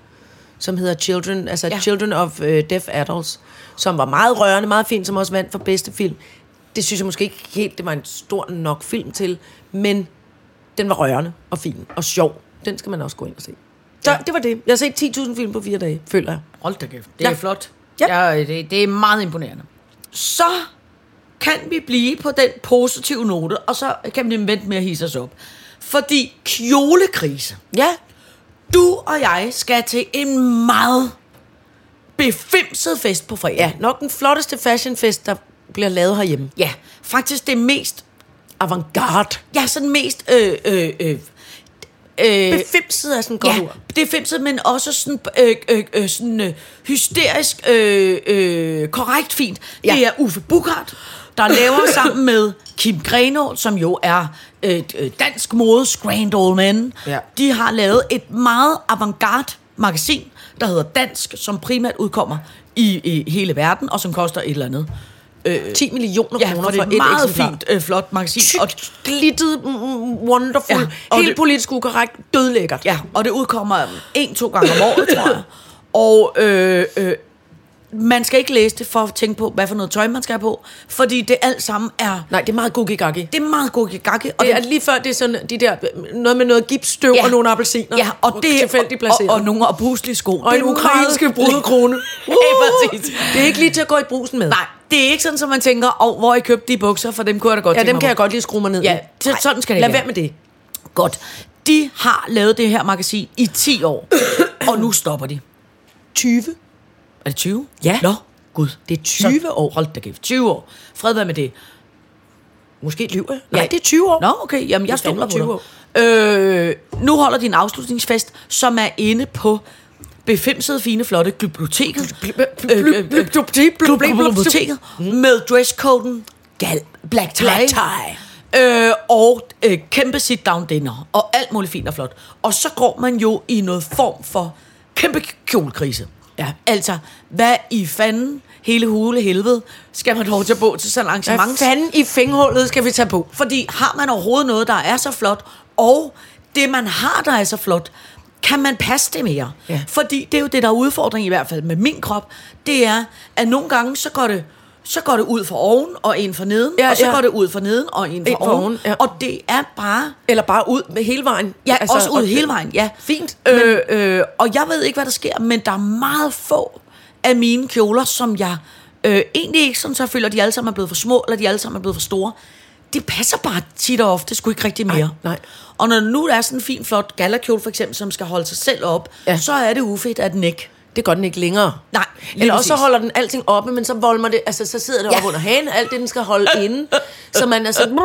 som hedder Children, altså ja. Children of uh, Deaf Adults, som var meget rørende, meget fin, som også vandt for bedste film. Det synes jeg måske ikke helt, det var en stor nok film til, men den var rørende og fin og sjov. Den skal man også gå ind og se. Så ja. det var det. Jeg har set 10.000 film på fire dage, føler jeg. Hold da kæft. Det Ja. er flot. Ja. Ja, det, det er meget imponerende. Så kan vi blive på den positive note, og så kan vi vente med at hisse os op. Fordi kjolekrise. Ja, Du og jeg skal til en meget befimset fest på fredag. ja nok den flotteste fashionfest, der bliver lavet herhjemme. ja faktisk det mest, Avantgarde. ja, sådan mest, øh, øh, øh, øh, Befimset er sådan godt ja, ord. det femset, men også sådan, øh, øh, øh, sådan øh, hysterisk øh, øh, korrekt fint. Ja. Det er Uffe Bukhardt, der laver sammen med Kim Greno, som jo er øh, øh, dansk modes grand old man. Ja. De har lavet et meget avantgarde magasin, der hedder Dansk, som primært udkommer i, i hele verden, og som koster et eller andet Øh, 10 millioner ja, kroner for for et et meget eksemplar. fint, øh, flot magasin. Og, Tykt, glittet, mm, wonderful, Ja, og helt det- politisk ukorrekt, dødlækkert. ja, og det udkommer en-to gange om året, tror jeg. Og øh, øh, man skal ikke læse det for at tænke på, hvad for noget tøj man skal have på, fordi det alt sammen er... Nej, det er meget gugigaggi. Det er meget gakke, og Det er lige før, det er sådan, de der, noget med noget gipsstøv ja. og nogle appelsiner. Ja, og det tilfældigt og, placeret. og, og nogle opuslige sko. og det en er ukrainske brudekrone. Ja, præcis. Det er ikke lige til at gå i brusen med. Nej, det er ikke sådan, at man tænker, oh, hvor I købt de bukser, for dem kunne jeg da godt Ja, dem kan på." jeg godt lige skrue mig ned Ja, i. Nej, sådan skal det Lad være. være med det. Godt. De har lavet det her magasin i 10 år, og nu stopper de. 20? Er det 20? Ja. Nå, gud. Det er 20 Så, år. Hold da kæft, 20 år. Fred være med det. Måske lyver jeg. Nej, det er 20 år. Nå, okay. Jamen, jeg er stoler på 20 dig. år. Øh, nu holder de en afslutningsfest, som er inde på befimsede, fine, flotte biblioteket. Biblioteket med dresscoden gal, black tie. Black tie. Øh, og øh, kæmpe sit-down dinner, og alt muligt fint og flot. Og så går man jo i noget form for kæmpe kjolekrise. Ja. Altså, hvad i fanden, hele hule helvede, skal man dog tage på til sådan et Hvad arrangement? fanden i fingerhullet skal vi tage på? Fordi har man overhovedet noget, der er så flot, og det, man har, der er så flot, kan man passe det mere? Ja. Fordi det er jo det, der er udfordring i hvert fald med min krop, det er, at nogle gange, så går det, så går det ud for oven og ind for neden, Ja, og så ja. går det ud for neden og ind for, Ind for oven. oven, ja. Og det er bare... Eller bare ud med hele vejen. Ja, altså, også ud og- hele vejen, ja. Fint, Øh, øh, og jeg ved ikke, hvad der sker, men der er meget få af mine kjoler, som jeg øh, egentlig ikke sådan, så føler, at de alle sammen er blevet for små, eller de alle sammen er blevet for store. De passer bare tit og ofte sgu ikke rigtig mere. Nej, nej. Og når nu der er sådan en fin, flot galakjole for eksempel, som skal holde sig selv op, ja. Så er det ufedt af den ikke. Det gør den ikke længere. Nej, Eller også så holder den alting oppe, men så volmer det, altså så sidder det ja. op under hagen, alt det, den skal holde inde. Så man er sådan,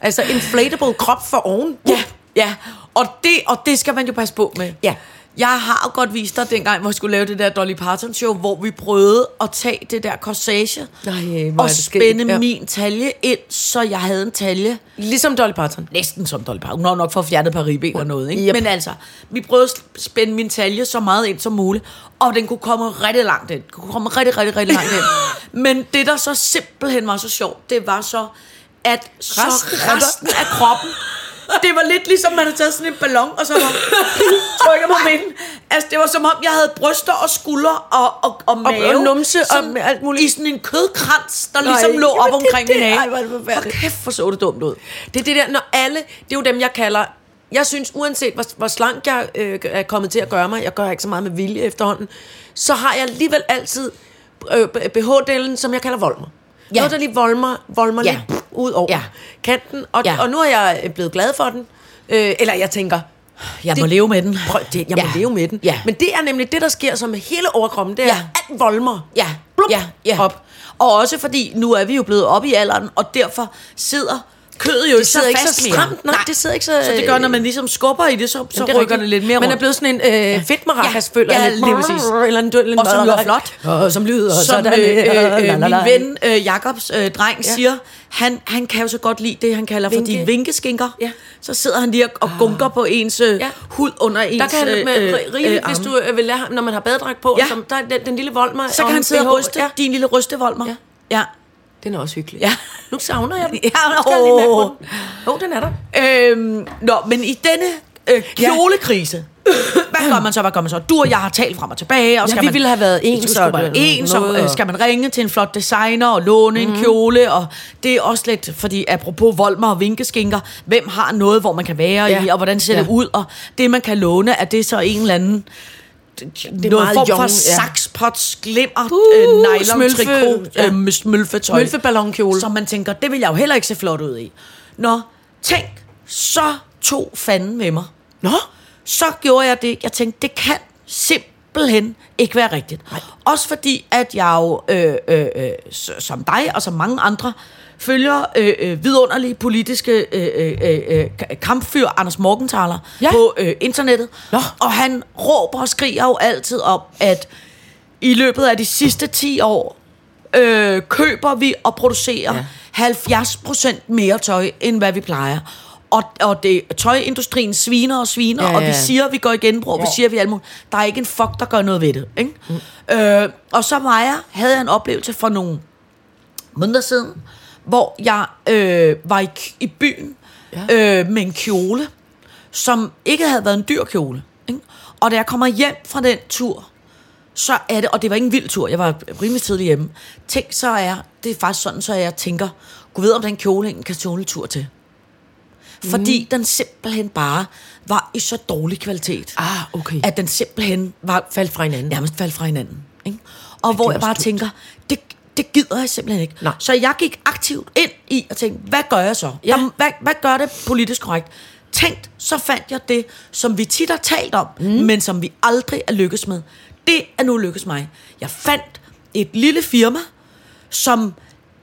altså inflatable krop for oven. Ja, ja. Og det, og det skal man jo passe på med. Ja. Jeg har godt vist dig dengang, hvor jeg skulle lave det der Dolly Parton show, hvor vi prøvede at tage det der corsage Nej, og spænde Ja. min talje ind, så jeg havde en talje Ligesom Dolly Parton. næsten som Dolly Parton. Hun har nok fået fjernet par ribben eller noget, ikke? Yep. Men altså, vi prøvede at spænde min talje så meget ind som muligt, og den kunne komme rigtig langt ind. Den kunne komme rigtig, rigtig, rigtig langt ind. Men det, der så simpelthen var så sjovt, det var så, at så Resten- resten af kroppen, det var lidt ligesom, man havde taget sådan en ballon, og så var trykket på midten. Altså, det var som om, jeg havde bryster og skuldre og, og, og mave. og numse og sådan alt muligt. I sådan en kødkrans, der Nej, ligesom lå op omkring det- min ej, hage. hvor er det. Hvor kæft, hvor så det dumt ud. Det er det der, når alle, det er jo dem, jeg kalder, jeg synes, uanset hvor, hvor slank jeg øh, er kommet til at gøre mig, jeg gør ikke så meget med vilje efterhånden, så har jeg alligevel altid øh, BH-delen, som jeg kalder volmer. Ja. Noget, der lige volmer, volmer ja. lidt ud over Ja. kanten, og, Ja. og nu er jeg blevet glad for den. Øh, eller jeg tænker, Jeg må Det- leve med den. prøv, det, jeg må Ja. leve med den. Ja. Men det er nemlig det, der sker med hele overkroppen, det er, ja. alt volmer. Ja, Blup, ja, ja. op. Og også fordi, nu er vi jo blevet op i alderen, og derfor sidder kødet jo Det sidder så ikke så stramt. Nej, det sidder ikke så... Så det gør, når man ligesom skubber i det, så, så er rykker rigtigt. det lidt mere Man er rundt. blevet sådan en øh, fedt maracas, Ja, føler ja, jeg lidt. lige præcis. Eller en, eller en Og som lyder flot. Og som lyder som sådan. øh, øh, øh, min ven øh, Jakobs øh, dreng ja. siger, han, han kan jo så godt lide det, han kalder for Vinke. de vinkeskinker. Ja. Så sidder han lige og, og gunker på ens øh, Ja. hud under ens Der kan han med, øh, øh, rigeligt, hvis arme. du øh, vil lære ham, når man har badedragt på, Ja. som, der er den, den lille voldmer. Så kan han sidde og ryste Ja. din lille rystevoldmer. Ja. ja. Den er også hyggelig. Ja. Nu savner jeg den. Ja, åh. på den. Er der. Øhm, nå, men i denne øh, kjolekrise, hvad gør man så, hvad gør man så? Du og jeg har talt frem og tilbage, og Ja, skal vi man, ville have været det- ens, og noget, øh, skal man ringe til en flot designer og låne mm. en kjole, og det er også lidt, fordi apropos Volmer og vinkeskinker, hvem har noget, hvor man kan være ja. Ja. i, og hvordan ser Ja. det ud, og det man kan låne, er det så en eller anden er noget form for young, ja. sakspots, glimmer, Uh, øh, nylon, trikot, ja. øh, smølfetøj. Smølfeballonkjole. Som man tænker, det vil jeg jo heller ikke se flot ud i. Nå, tænk, så tog fanden med mig. Nå, Så gjorde jeg det, jeg tænkte, det kan simpelthen ikke være rigtigt. Nej. Også fordi, at jeg jo, øh, øh, øh, som dig og som mange andre, følger øh, øh, vidunderlige politiske øh, øh, øh, k- kampfyr Anders Morgenthaler ja. På øh, internettet. Nå. Og han råber og skriger jo altid om, at i løbet af de sidste 10 år øh, køber vi og producerer ja. 70 procent mere tøj, end hvad vi plejer. Og, og det, tøjindustrien sviner og sviner, ja, Ja, og vi siger, at vi går i genbrug, ja. vi siger, at vi alt muligt. Der er ikke en fuck, der gør noget ved det. Ikke? Mm. Øh, og så var jeg, havde jeg en oplevelse for nogle måneder siden, hvor jeg øh, var i, i byen Ja. ja. øh, med en kjole, som ikke havde været en dyr kjole. Ikke? Og da jeg kommer hjem fra den tur, så er det, og det var ikke en vild tur, jeg var rimelig tidlig hjemme. Tænk, så er det er faktisk sådan, så jeg tænker, gud ved, om den kjole en kan tåle tur til. Fordi mm. den simpelthen bare var i så dårlig kvalitet. Ah, okay. At den simpelthen var Faldt fra hinanden. nærmest faldt fra hinanden. Ikke? Og hvor er jeg bare dumt. tænker, det, det gider jeg simpelthen ikke. Nej. Så jeg gik aktivt ind i og tænkte, hvad gør jeg så? Ja. Der- Hvad, hvad gør det politisk korrekt? Tænkt, så fandt jeg det, som vi tit har talt om, mm. men som vi aldrig er lykkes med. Det er nu lykkes mig. Jeg fandt et lille firma, som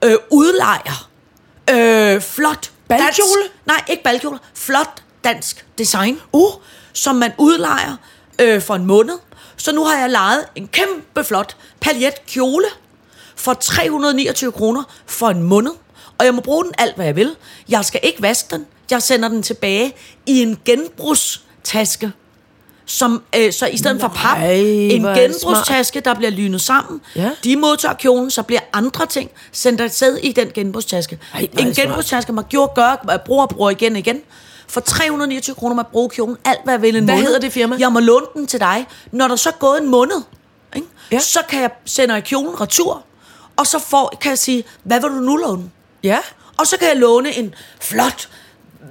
øh, udlejer øh, flot Balkjole? dansk- Nej, ikke balkjole. Flot dansk design. Uh, som man udlejer øh, for en måned. Så nu har jeg lejet en kæmpe flot paljet kjole for 329 kroner for en måned. Og jeg må bruge den alt, hvad jeg vil. Jeg skal ikke vaske den. Jeg sender den tilbage i en genbrugstaske. Som, øh, så i stedet for pap, Nej, en genbrugstaske, der bliver lynet sammen. Ja. De modtager kjolen, så bliver andre ting sendt afsted i den genbrugstaske. Ej, en genbrugstaske, man gjorde, gør, bruger og bruger igen igen. For 329 kroner, man bruger kjolen alt, hvad jeg vil en Hvad måned. hedder det firma? Jeg må låne den til dig. Når der så er gået en måned, ikke? Ja. så kan jeg sende kjolen retur, og så får, kan jeg sige, hvad vil du nu låne? Ja. Og så kan jeg låne en flot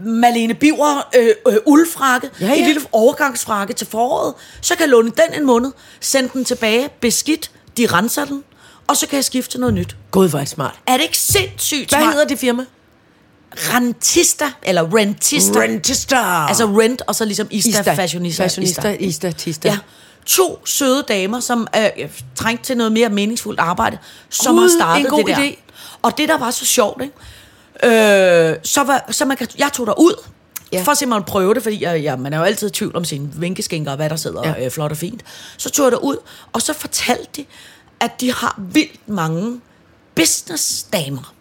Malene Biver øh, øh, uldfrakke, Ja, ja, en lille overgangsfrakke til foråret. Så kan jeg låne den en måned, sende den tilbage, beskidt, de renser den, og så kan jeg skifte til noget nyt. Gud, hvor er det smart. Er det ikke sindssygt Hvad smart? hedder det firma? Rentista, eller rentista. Rentista. Altså rent, og så ligesom Ista, Ista. fashionista. Fashionista, Ista, Tista. Ja. To søde damer, som er øh, trængt til noget mere meningsfuldt arbejde, som Gud, har startet en god det der. idé. Og det, der var så sjovt, ikke? Øh, så, var, så man kan, jeg tog der ud Ja. ja. for at simpelthen prøve det, fordi jeg, jeg, man er jo altid i tvivl om sine vinkeskinker og hvad der sidder Ja. ja. øh, flot og fint. Så tog jeg der ud, og så fortalte de, at de har vildt mange businessdamer.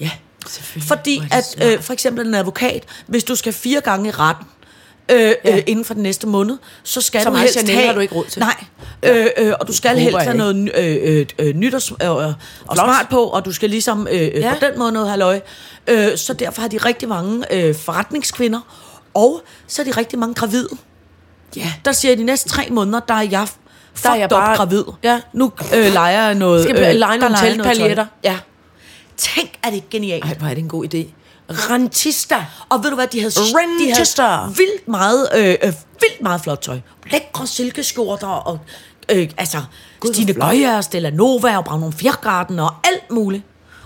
Ja, selvfølgelig. Fordi at øh, for eksempel en advokat, hvis du skal fire gange i retten, øh, Ja. øh, inden for den næste måned, så skal Så du helst Chanel have... har du ikke råd til. Nej, øh, øh, og du skal helst have noget øh, øh, øh, nyt og, øh, og smart på, og du skal ligesom øh, øh, Ja. på den måde noget halløj. Øh, så derfor har de rigtig mange øh, forretningskvinder, og så er de rigtig mange gravide. Ja. Der siger jeg, de næste tre måneder, der er jeg Der er jeg bare- gravid. Ja. Nu øh, leger jeg noget... Skal jeg lege der nogle teltpaljetter? Ja. Tænk, er det genialt. Ej, hvor er det en god idé. Rentista. Og ved du hvad, de havde, de Rentester. havde vildt meget, øh, øh, vildt meget flot tøj. Lækre silkeskjorter og øh, altså Gud, Stine og Stella Nova og Braun Fjergarden og alt muligt.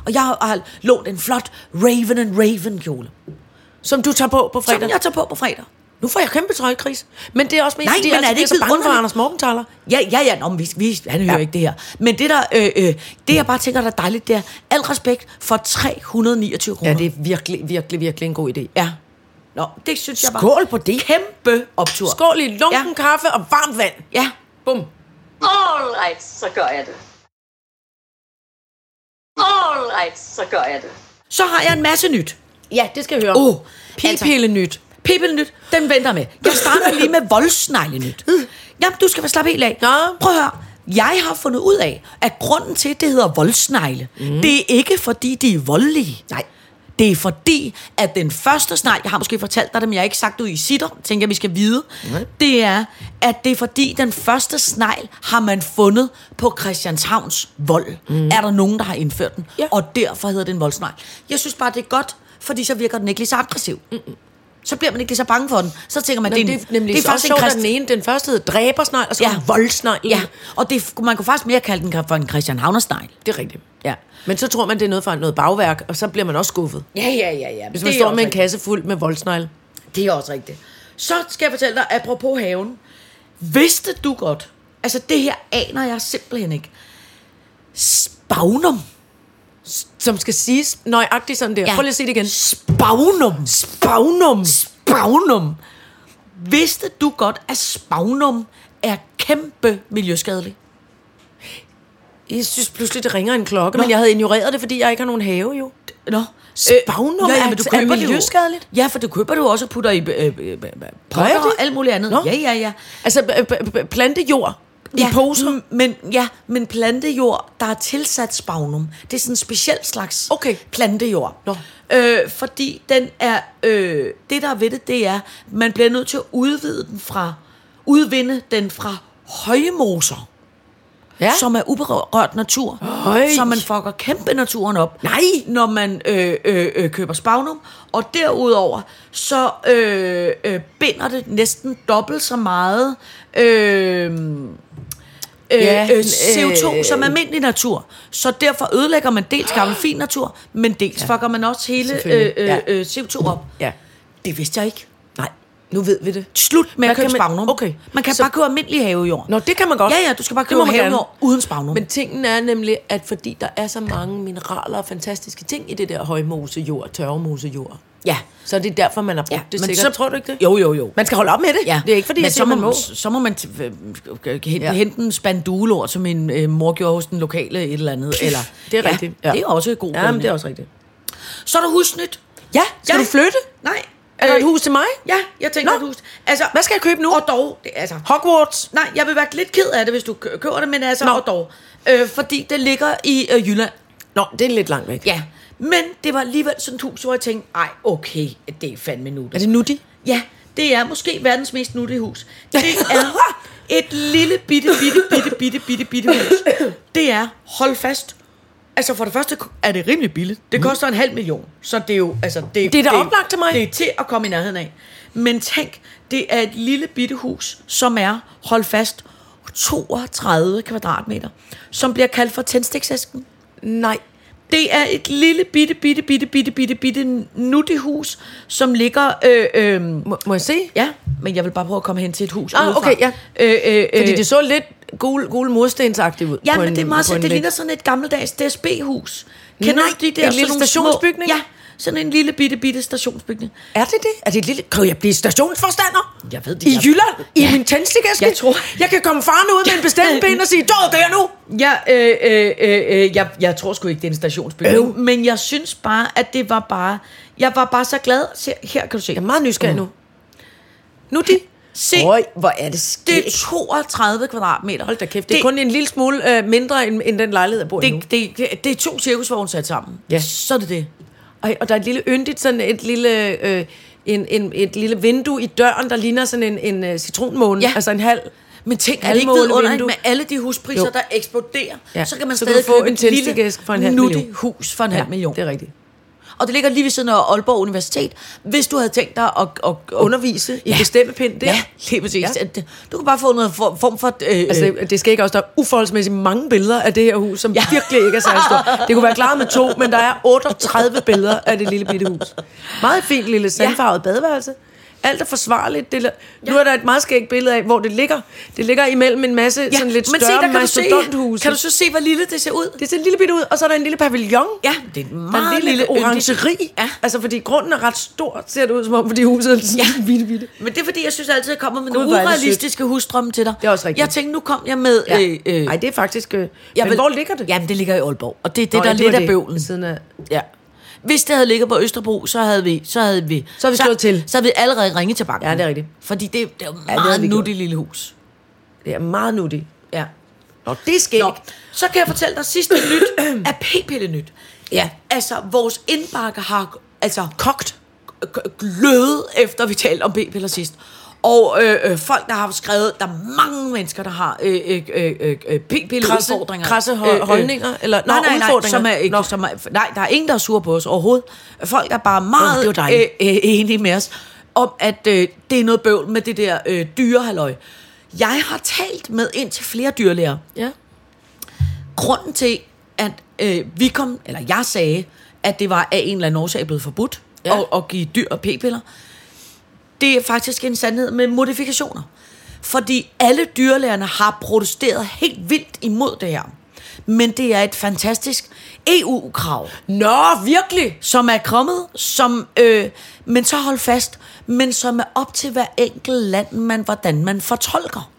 Og jeg har, lånt en flot Raven and Raven kjole, Som du tager på på som fredag. jeg tager på på fredag. Nu får jeg kæmpe trøjkris. Men det er også mest, Nej, fordi men jeg er det ikke så bange for? Anders Morgenthaler. Ja, ja, ja, nå, men vi, vi, han hører Ja. ikke det her. Men det der, øh, øh, det jeg bare tænker, der er dejligt, det er al respekt for 329 kroner. Ja, det er virkelig, virkelig, virkelig en god idé. Ja. Nå, det synes jeg bare. Skål på det. Kæmpe optur. Skål i lunken Ja. kaffe og varmt vand. Ja. Bum. All right, så gør jeg det. All right, så gør jeg det. Så har jeg en masse nyt. Ja, det skal jeg høre. Åh, Pipille nyt. Nyt, den venter med. Jeg starter lige med voldsnegle nyt. Jamen, du skal være slappe helt af. Nå. Prøv at høre. Jeg har fundet ud af, at grunden til, at det hedder voldsnegle, mm. det er ikke fordi, de er voldelige. Nej. Det er fordi, at den første snegl, jeg har måske fortalt dig det, men jeg har ikke sagt det ud i sitter, tænker jeg, vi skal vide, Nej. det er, at det er fordi, den første snegl har man fundet på Christianshavns vold. Mm. Er der nogen, der har indført den? Ja. Og derfor hedder det en voldsnegl. Jeg synes bare, det er godt, fordi så virker den ikke lige så aggressiv. Mm-mm. Så bliver man ikke lige så bange for den. Så tænker man, Nå, det, det, er, nemlig det er faktisk en krist... den ene, den første hed dræbersnegl, og så Ja. voldsnegl. Ja, og det, man kunne faktisk mere kalde den for en Christian Havnersnegl. Det er rigtigt. Ja. Men så tror man, det er noget fra noget bagværk, og så bliver man også skuffet. Ja, ja, ja, ja. Hvis man står med en kasse fuld med voldsnegle. Det er også rigtigt. Så skal jeg fortælle dig, apropos haven. Vidste du godt, altså det her aner jeg simpelthen ikke. Spagnum. Som skal siges nøjagtigt sådan der. Ja. Prøv lige at sige det igen. Spagnum. Spagnum. Spagnum. Vidste du godt, at spagnum er kæmpe miljøskadelig? Jeg synes pludselig, det ringer en klokke, Nå. men jeg havde ignoreret det, fordi jeg ikke har nogen have jo. Nå. Spagnum er- men du er køber det jo- miljøskadeligt? Ja, for du køber det jo også og putter i øh, øh, øh, potter og det? alt muligt andet. Nå. Ja, ja, ja. Altså, b- plantejord I poser? m- Men, ja, men plantejord, der er tilsat spagnum. Det er sådan en speciel slags Okay. plantejord. Nå. Øh, fordi den er, øh, det der er ved det, det er, man bliver nødt til at udvide den fra, udvinde den fra højmoser, Ja. som er uberørt natur. Høj. Så man fucker kæmpe naturen op. Nej. Når man øh, øh, øh, køber spagnum. Og derudover, så øh, øh, binder det næsten dobbelt så meget øh, Ja, øh, CO2 øh, som almindelig natur. Så derfor ødelægger man dels gammel fin natur, men dels ja. fucker man også hele øh, øh, Ja. øh, CO2 op. Ja. Det vidste jeg ikke. Nej, nu ved vi det. Slut med Hvad at købe man- spagnum. Okay. Man kan Så- bare købe almindelig havejord. Nå, det kan man godt. Ja, ja, du skal bare købe havejord uden spagnum. Men tingen er nemlig, at fordi der er så mange mineraler og fantastiske ting i det der højmosejord, tørremosejord, ja. så er det derfor, man har brugt Ja, ja, det men sikkert. så- tror du ikke det? Jo, jo, jo. Man skal holde op med det. Ja. Det er ikke fordi, Men jeg så siger, må, man må. så må man t- øh, øh, hente, Ja. hente en spandulord, som min øh, mor gjorde hos den lokale et eller andet. Eller, Det er rigtigt. Ja, det er også god Ja, men det er også rigtigt. Så er der husnyt. Ja, skal Ja. du flytte? Nej. Er der et hus til mig? Ja, jeg tænker Nå. et hus. Altså, Hvad skal jeg købe nu? Og dog, det, altså, Hogwarts? nej, jeg vil være lidt ked af det, hvis du kø- køber det, men altså, Nå. og dog. Øh, fordi det ligger i øh, Jylland. Nå, det er lidt langt væk. Ja, men det var alligevel sådan et hus, hvor jeg tænkte, ej, okay, det er fandme nu. Er det nutty? Ja, det er måske verdens mest nuttige hus. Det er et lille bitte, bitte, bitte, bitte, bitte, bitte hus. Det er, hold fast, altså for det første er det rimelig billigt. Det koster en halv million, så det er jo, altså... Det, Det er da oplagt til mig. Det er til at komme i nærheden af. Men tænk, det er et lille bitte hus, som er, hold fast, 32 kvadratmeter, som bliver kaldt for tændstiksæsken. Nej. Det er et lille bitte, bitte, bitte, bitte, bitte, bitte nuttehus, som ligger... Øh, øh, Må, må jeg se? Ja, men jeg vil bare prøve at komme hen til et hus Ah, udefra. okay, ja. Øh, øh, øh, Fordi det så lidt gul, gul murstensagtigt ud. Ja, men en- det er meget det lidt- ligner sådan et gammeldags DSB-hus. Kender Nej, du de der en lille stationsbygning? Små, ja, sådan en lille bitte, bitte stationsbygning. Er det det? Er det et lille... Kan jeg blive stationsforstander? Jeg ved det, I jeg- Jylland? I Ja. min tændstikæske? Jeg tror- Jeg kan komme farne ud med en bestemt ben og sige, død der nu! Ja, øh, øh, øh, øh, jeg, jeg tror sgu ikke, det er en stationsbygning. Øv. Men jeg synes bare, at det var bare... Jeg var bare så glad. Se, her kan du se. Jeg er meget nysgerrig nu. Nu de. Se, Øj, hvor er det det skægt. er 32 kvadratmeter. Hold da kæft, det er kun en lille smule øh, mindre end, end den lejlighed, jeg bor i nu. det, det, det, det er to cirkusvogne sat sammen. Ja. Så er det det. Ej, og der er et lille yndigt, sådan et lille, øh, en, en, et lille vindue i døren, der ligner sådan en, en uh, citronmåne. Ja. Altså en halv. Men tænk, er det ikke vidunderligt med alle de huspriser, Jo. der eksploderer? Ja. Så kan man Så kan stadig du få en tændstikæske for en halv million. hus for en halv million. det er rigtigt. Og det ligger lige ved siden af Aalborg Universitet. Hvis du havde tænkt dig at, at, at Undervise i bestemmepind der. Ja, lige præcis. Ja. Ja. Du kan bare få noget for, form for... Øh, Altså, det, skal ikke også, der er uforholdsmæssigt mange billeder af det her hus, som ja. Ja. virkelig ikke er særlig stort. Det kunne være klaret med to, men der er 38 billeder af det lille bitte hus. Meget fint lille sandfarvet badeværelse. Alt er forsvarligt. Det, nu er der et meget skægt billede af, hvor det ligger. Det ligger imellem en masse ja, sådan lidt men større se, mastodonthuse. kan du så se, hvor lille det ser ud? Det ser en lille bitte ud, og så er der en lille pavillon. Ja, det er Der er en meget lille, lille yndigt- orangeri. Ja. Altså, fordi grunden er ret stor, ser det ud som om, fordi huset er sådan ja. bitte, bitte. Men det er fordi, jeg synes altid, at jeg kommer med Gud, nogle det urealistiske husdrømme til dig. Det er også rigtigt. Jeg tænkte, nu kom jeg med... Ja. Øh, øh, Nej, det er faktisk... Øh, jeg men vil- hvor ligger det? Jamen, det ligger i Aalborg. Og det er det, Nå, der ja, er lidt af det. bøvlen. Siden af... Ja. Hvis det havde ligget på Østerbro, så havde vi... Så havde vi, Så havde vi slået til. Så havde vi allerede ringet til banken. Ja, det er rigtigt. Fordi det, det er jo meget ja, nuttigt lille hus. Det er meget nuttigt. Ja. Nå, det er skægt. Nå, så kan jeg fortælle dig sidste nyt af p-pille nyt. Ja. Altså, vores indbakke har altså kogt, g- glødet, efter vi talte om p-piller sidst. Og øh, øh, folk, der har skrevet, der er mange mennesker, der har øh, øh, øh, øh, øh, p-pille-udfordringer. Krasse ho- holdninger? Eller, nej, nå, nej, nej, udfordringer. som er, ikke, som er, nej, der er ingen, der er sur på os overhovedet. Folk er bare meget var øh, øh, enige med os om, at øh, det er noget bøvl med det der øh, dyrehalløj. Jeg har talt med indtil flere dyrlæger, Ja. grunden til, at øh, vi kom, eller jeg sagde, at det var af en eller anden årsag blevet forbudt ja. at, at give dyr p-piller, det er faktisk en sandhed med modifikationer. Fordi alle dyrlægerne har protesteret helt vildt imod det her. Men det er et fantastisk EU-krav, Nå, virkelig? som er kommet, som, øh, men så hold fast, men som er op til hver enkelt land, man, hvordan man fortolker.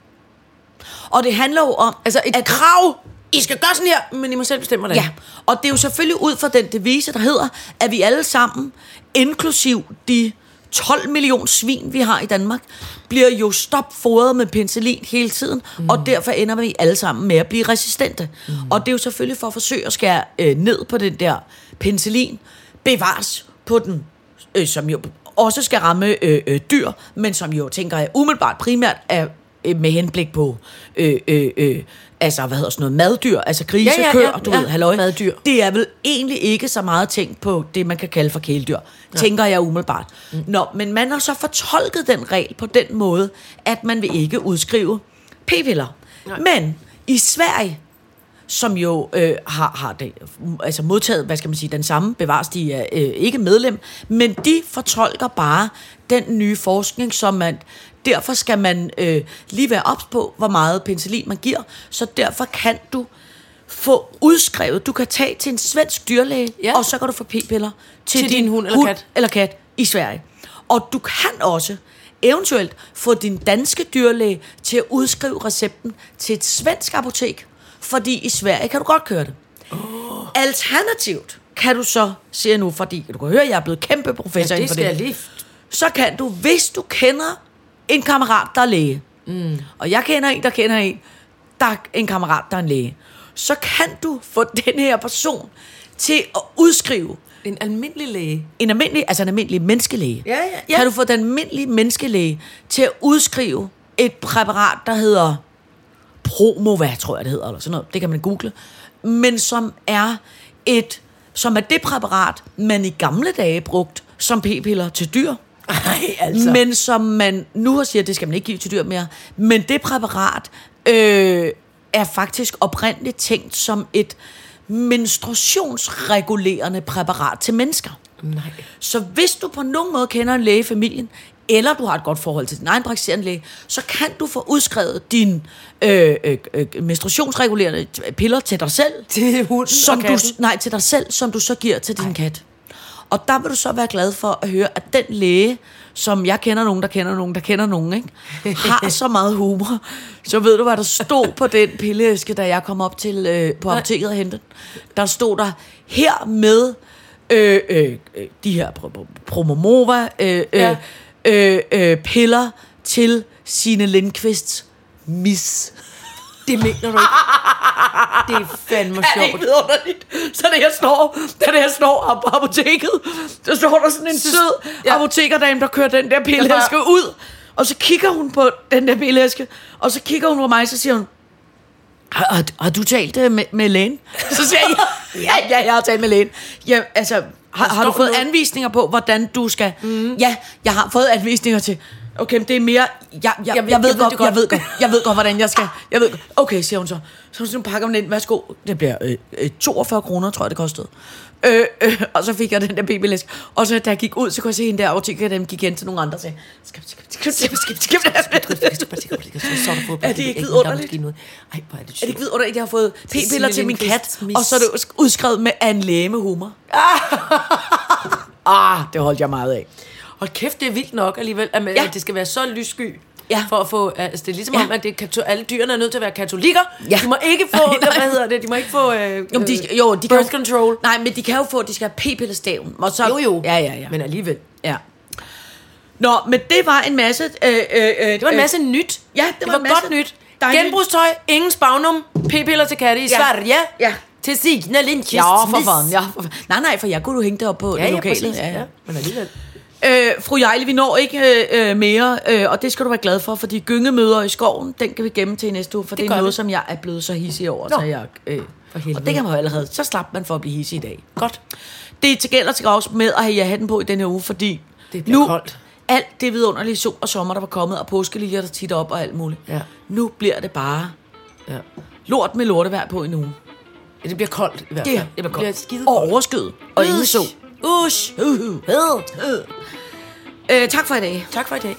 Og det handler jo om... Altså et at- krav. I skal gøre sådan her, men I må selv bestemme, hvordan. Ja, og det er jo selvfølgelig ud fra den devise, der hedder, at vi alle sammen, inklusiv de 12 millioner svin, vi har i Danmark, bliver jo stopfodret med penicillin hele tiden, mm. og derfor ender vi alle sammen med at blive resistente. Mm. Og det er jo selvfølgelig for at forsøge at skære øh, ned på den der penicillin, bevares på den, øh, som jo også skal ramme øh, øh, dyr, men som jo, tænker jeg, umiddelbart primært er øh, med henblik på øh, øh, øh, altså, hvad hedder sådan noget, maddyr, altså grise, Ja, ja, køer, ja, du ja, ved, halløj. maddyr. Det er vel egentlig ikke så meget tænkt på det, man kan kalde for kæledyr, ja. tænker jeg umiddelbart. Mm. Nå, men man har så fortolket den regel på den måde, at man vil ikke udskrive p-piller. Men i Sverige, som jo øh, har, har det, altså modtaget, hvad skal man sige, den samme bevares, de er øh, ikke medlem, men de fortolker bare den nye forskning, som man, derfor skal man øh, lige være ops på, hvor meget penicillin man giver, så derfor kan du få udskrevet, du kan tage til en svensk dyrlæge, Ja. og så kan du få p-piller til, Til din hund eller kat. eller kat i Sverige. Og du kan også eventuelt få din danske dyrlæge til at udskrive recepten til et svensk apotek, fordi i Sverige kan du godt køre det. Oh. Alternativt kan du så, siger jeg nu, fordi du kan høre, at jeg er blevet kæmpe professor Ja, inden det for skal det. lige... Så kan du, hvis du kender en kammerat, der er læge, mm. og jeg kender en, der kender en, der er en kammerat, der er en læge, så kan du få den her person til at udskrive En almindelig læge. en almindelig, altså en almindelig menneskelæge. Ja, ja, ja. Kan du få den almindelige menneskelæge til at udskrive et præparat, der hedder Promova, tror jeg det hedder, eller sådan noget. Det kan man google. Men som er et, som er det præparat, man i gamle dage brugt som p-piller til dyr. Ej, altså. Men som man nu har siger, det skal man ikke give til dyr mere. Men det præparat øh, er faktisk oprindeligt tænkt som et menstruationsregulerende præparat til mennesker. Nej. Så hvis du på nogen måde kender en læge i familien, eller du har et godt forhold til din egen praktiserende læge, så kan du få udskrevet dine øh, øh, øh, menstruationsregulerende piller til dig selv. Til hunden som du. Nej, til dig selv, som du så giver til din kat. Og der vil du så være glad for at høre, at den læge, som jeg kender nogen, der kender nogen, der kender nogen, ikke, har så meget humor. Så ved du, hvad der stod på den pilleæske, da jeg kom op til øh, på apoteket og hentede. Der stod der, her med øh, øh, øh, de her pro- pro- Promomova øh, øh, Ja. øh, øh, piller til sine Lindqvists mis. Det mener du ikke. Det er fandme Er det sjovt. ikke vidunderligt? Så da jeg står, da jeg står på apoteket, så står der sådan en sød ja. apotekerdame, der kører den der pilleæske Ja. ud. Og så kigger hun på den der pilleæske, og så kigger hun på mig, så siger hun, har, har, har du talt øh, med, med lægen? Så siger jeg, ja, ja, jeg har talt med lægen. Ja, altså, har, har du fået noget- anvisninger på, hvordan du skal... Mm. Ja, jeg har fået anvisninger til... Okay, men det er mere... Jeg, jeg, jeg, Jeg ved- jeg, ved, godt, godt. jeg ved godt, jeg ved godt, hvordan jeg skal... Jeg ved, godt. okay, siger hun så. Så hun pakker den ind. Værsgo. Det bliver øh, øh, 42 kroner, tror jeg, det kostede. Øh, øh, og så fik jeg den der babylæsk. Og så da jeg gik ud, så kunne jeg se hende der apoteker, dem gik hen til nogle andre og sagde, skab, skab, skab, skab, skab, skab. Er det ikke vidunderligt? Ej, hvor er det Er det ikke vidunderligt, at jeg har fået p-piller til min kat, og så er det udskrevet med en læge med humor? ah, det holdt jeg meget af. Hold kæft, det er vildt nok alligevel, at, ja. Ja. at det skal være så lyssky. Ja. For at få, altså det er ligesom Ja. ja. om, at det kato- alle dyrene er nødt til at være katolikker. Ja. De må ikke få, Nej, nej. hvad hedder det, de må ikke få øh, Jo, de, øh, jo, de kan birth jo, control. Nej, men de kan jo få, de skal have p-pillestaven. Og så, Jo, jo. Ja, ja, ja. Men alligevel. ja. Nå, men det var en masse... Øh, øh, øh, Det var en masse nyt. Ja, det det var var, masse godt nyt. dejligt. Genbrugstøj, ingen spagnum, p-piller til katte i Ja. Sverige. Ja. Til Signe Lindqvist. Ja, for fanden. Ja, for fanden. Nej, nej, for jeg kunne jo hænge det op på Ja, det ja, lokale. præcis. Ja, ja. Men alligevel. Øh, fru Jejle, vi når ikke øh, øh, mere, øh, og det skal du være glad for, fordi gyngemøder i skoven, den kan vi gemme til i næste uge, for det, det er noget, vi. som jeg er blevet så hissig over. Nå. Så jeg, øh, For helvede. og det kan man jo allerede, så slap man for at blive hissig i dag. Godt. Det er til gælder til gavs med at have ja hatten på i denne uge, fordi Det bliver nu, koldt. alt det vidunderlige sol og sommer, der var kommet, og påskeliljer, der titter op og alt muligt. Ja. Nu bliver det bare Ja. lort med lortevejr på en uge. ja. Det bliver koldt i hvert Det, fald. det bliver bliver godt. skide Og koldt. overskyet. Og ingen sol. Ush. Uh, uh. Ved. Øh, tak for i dag. Tak for i dag.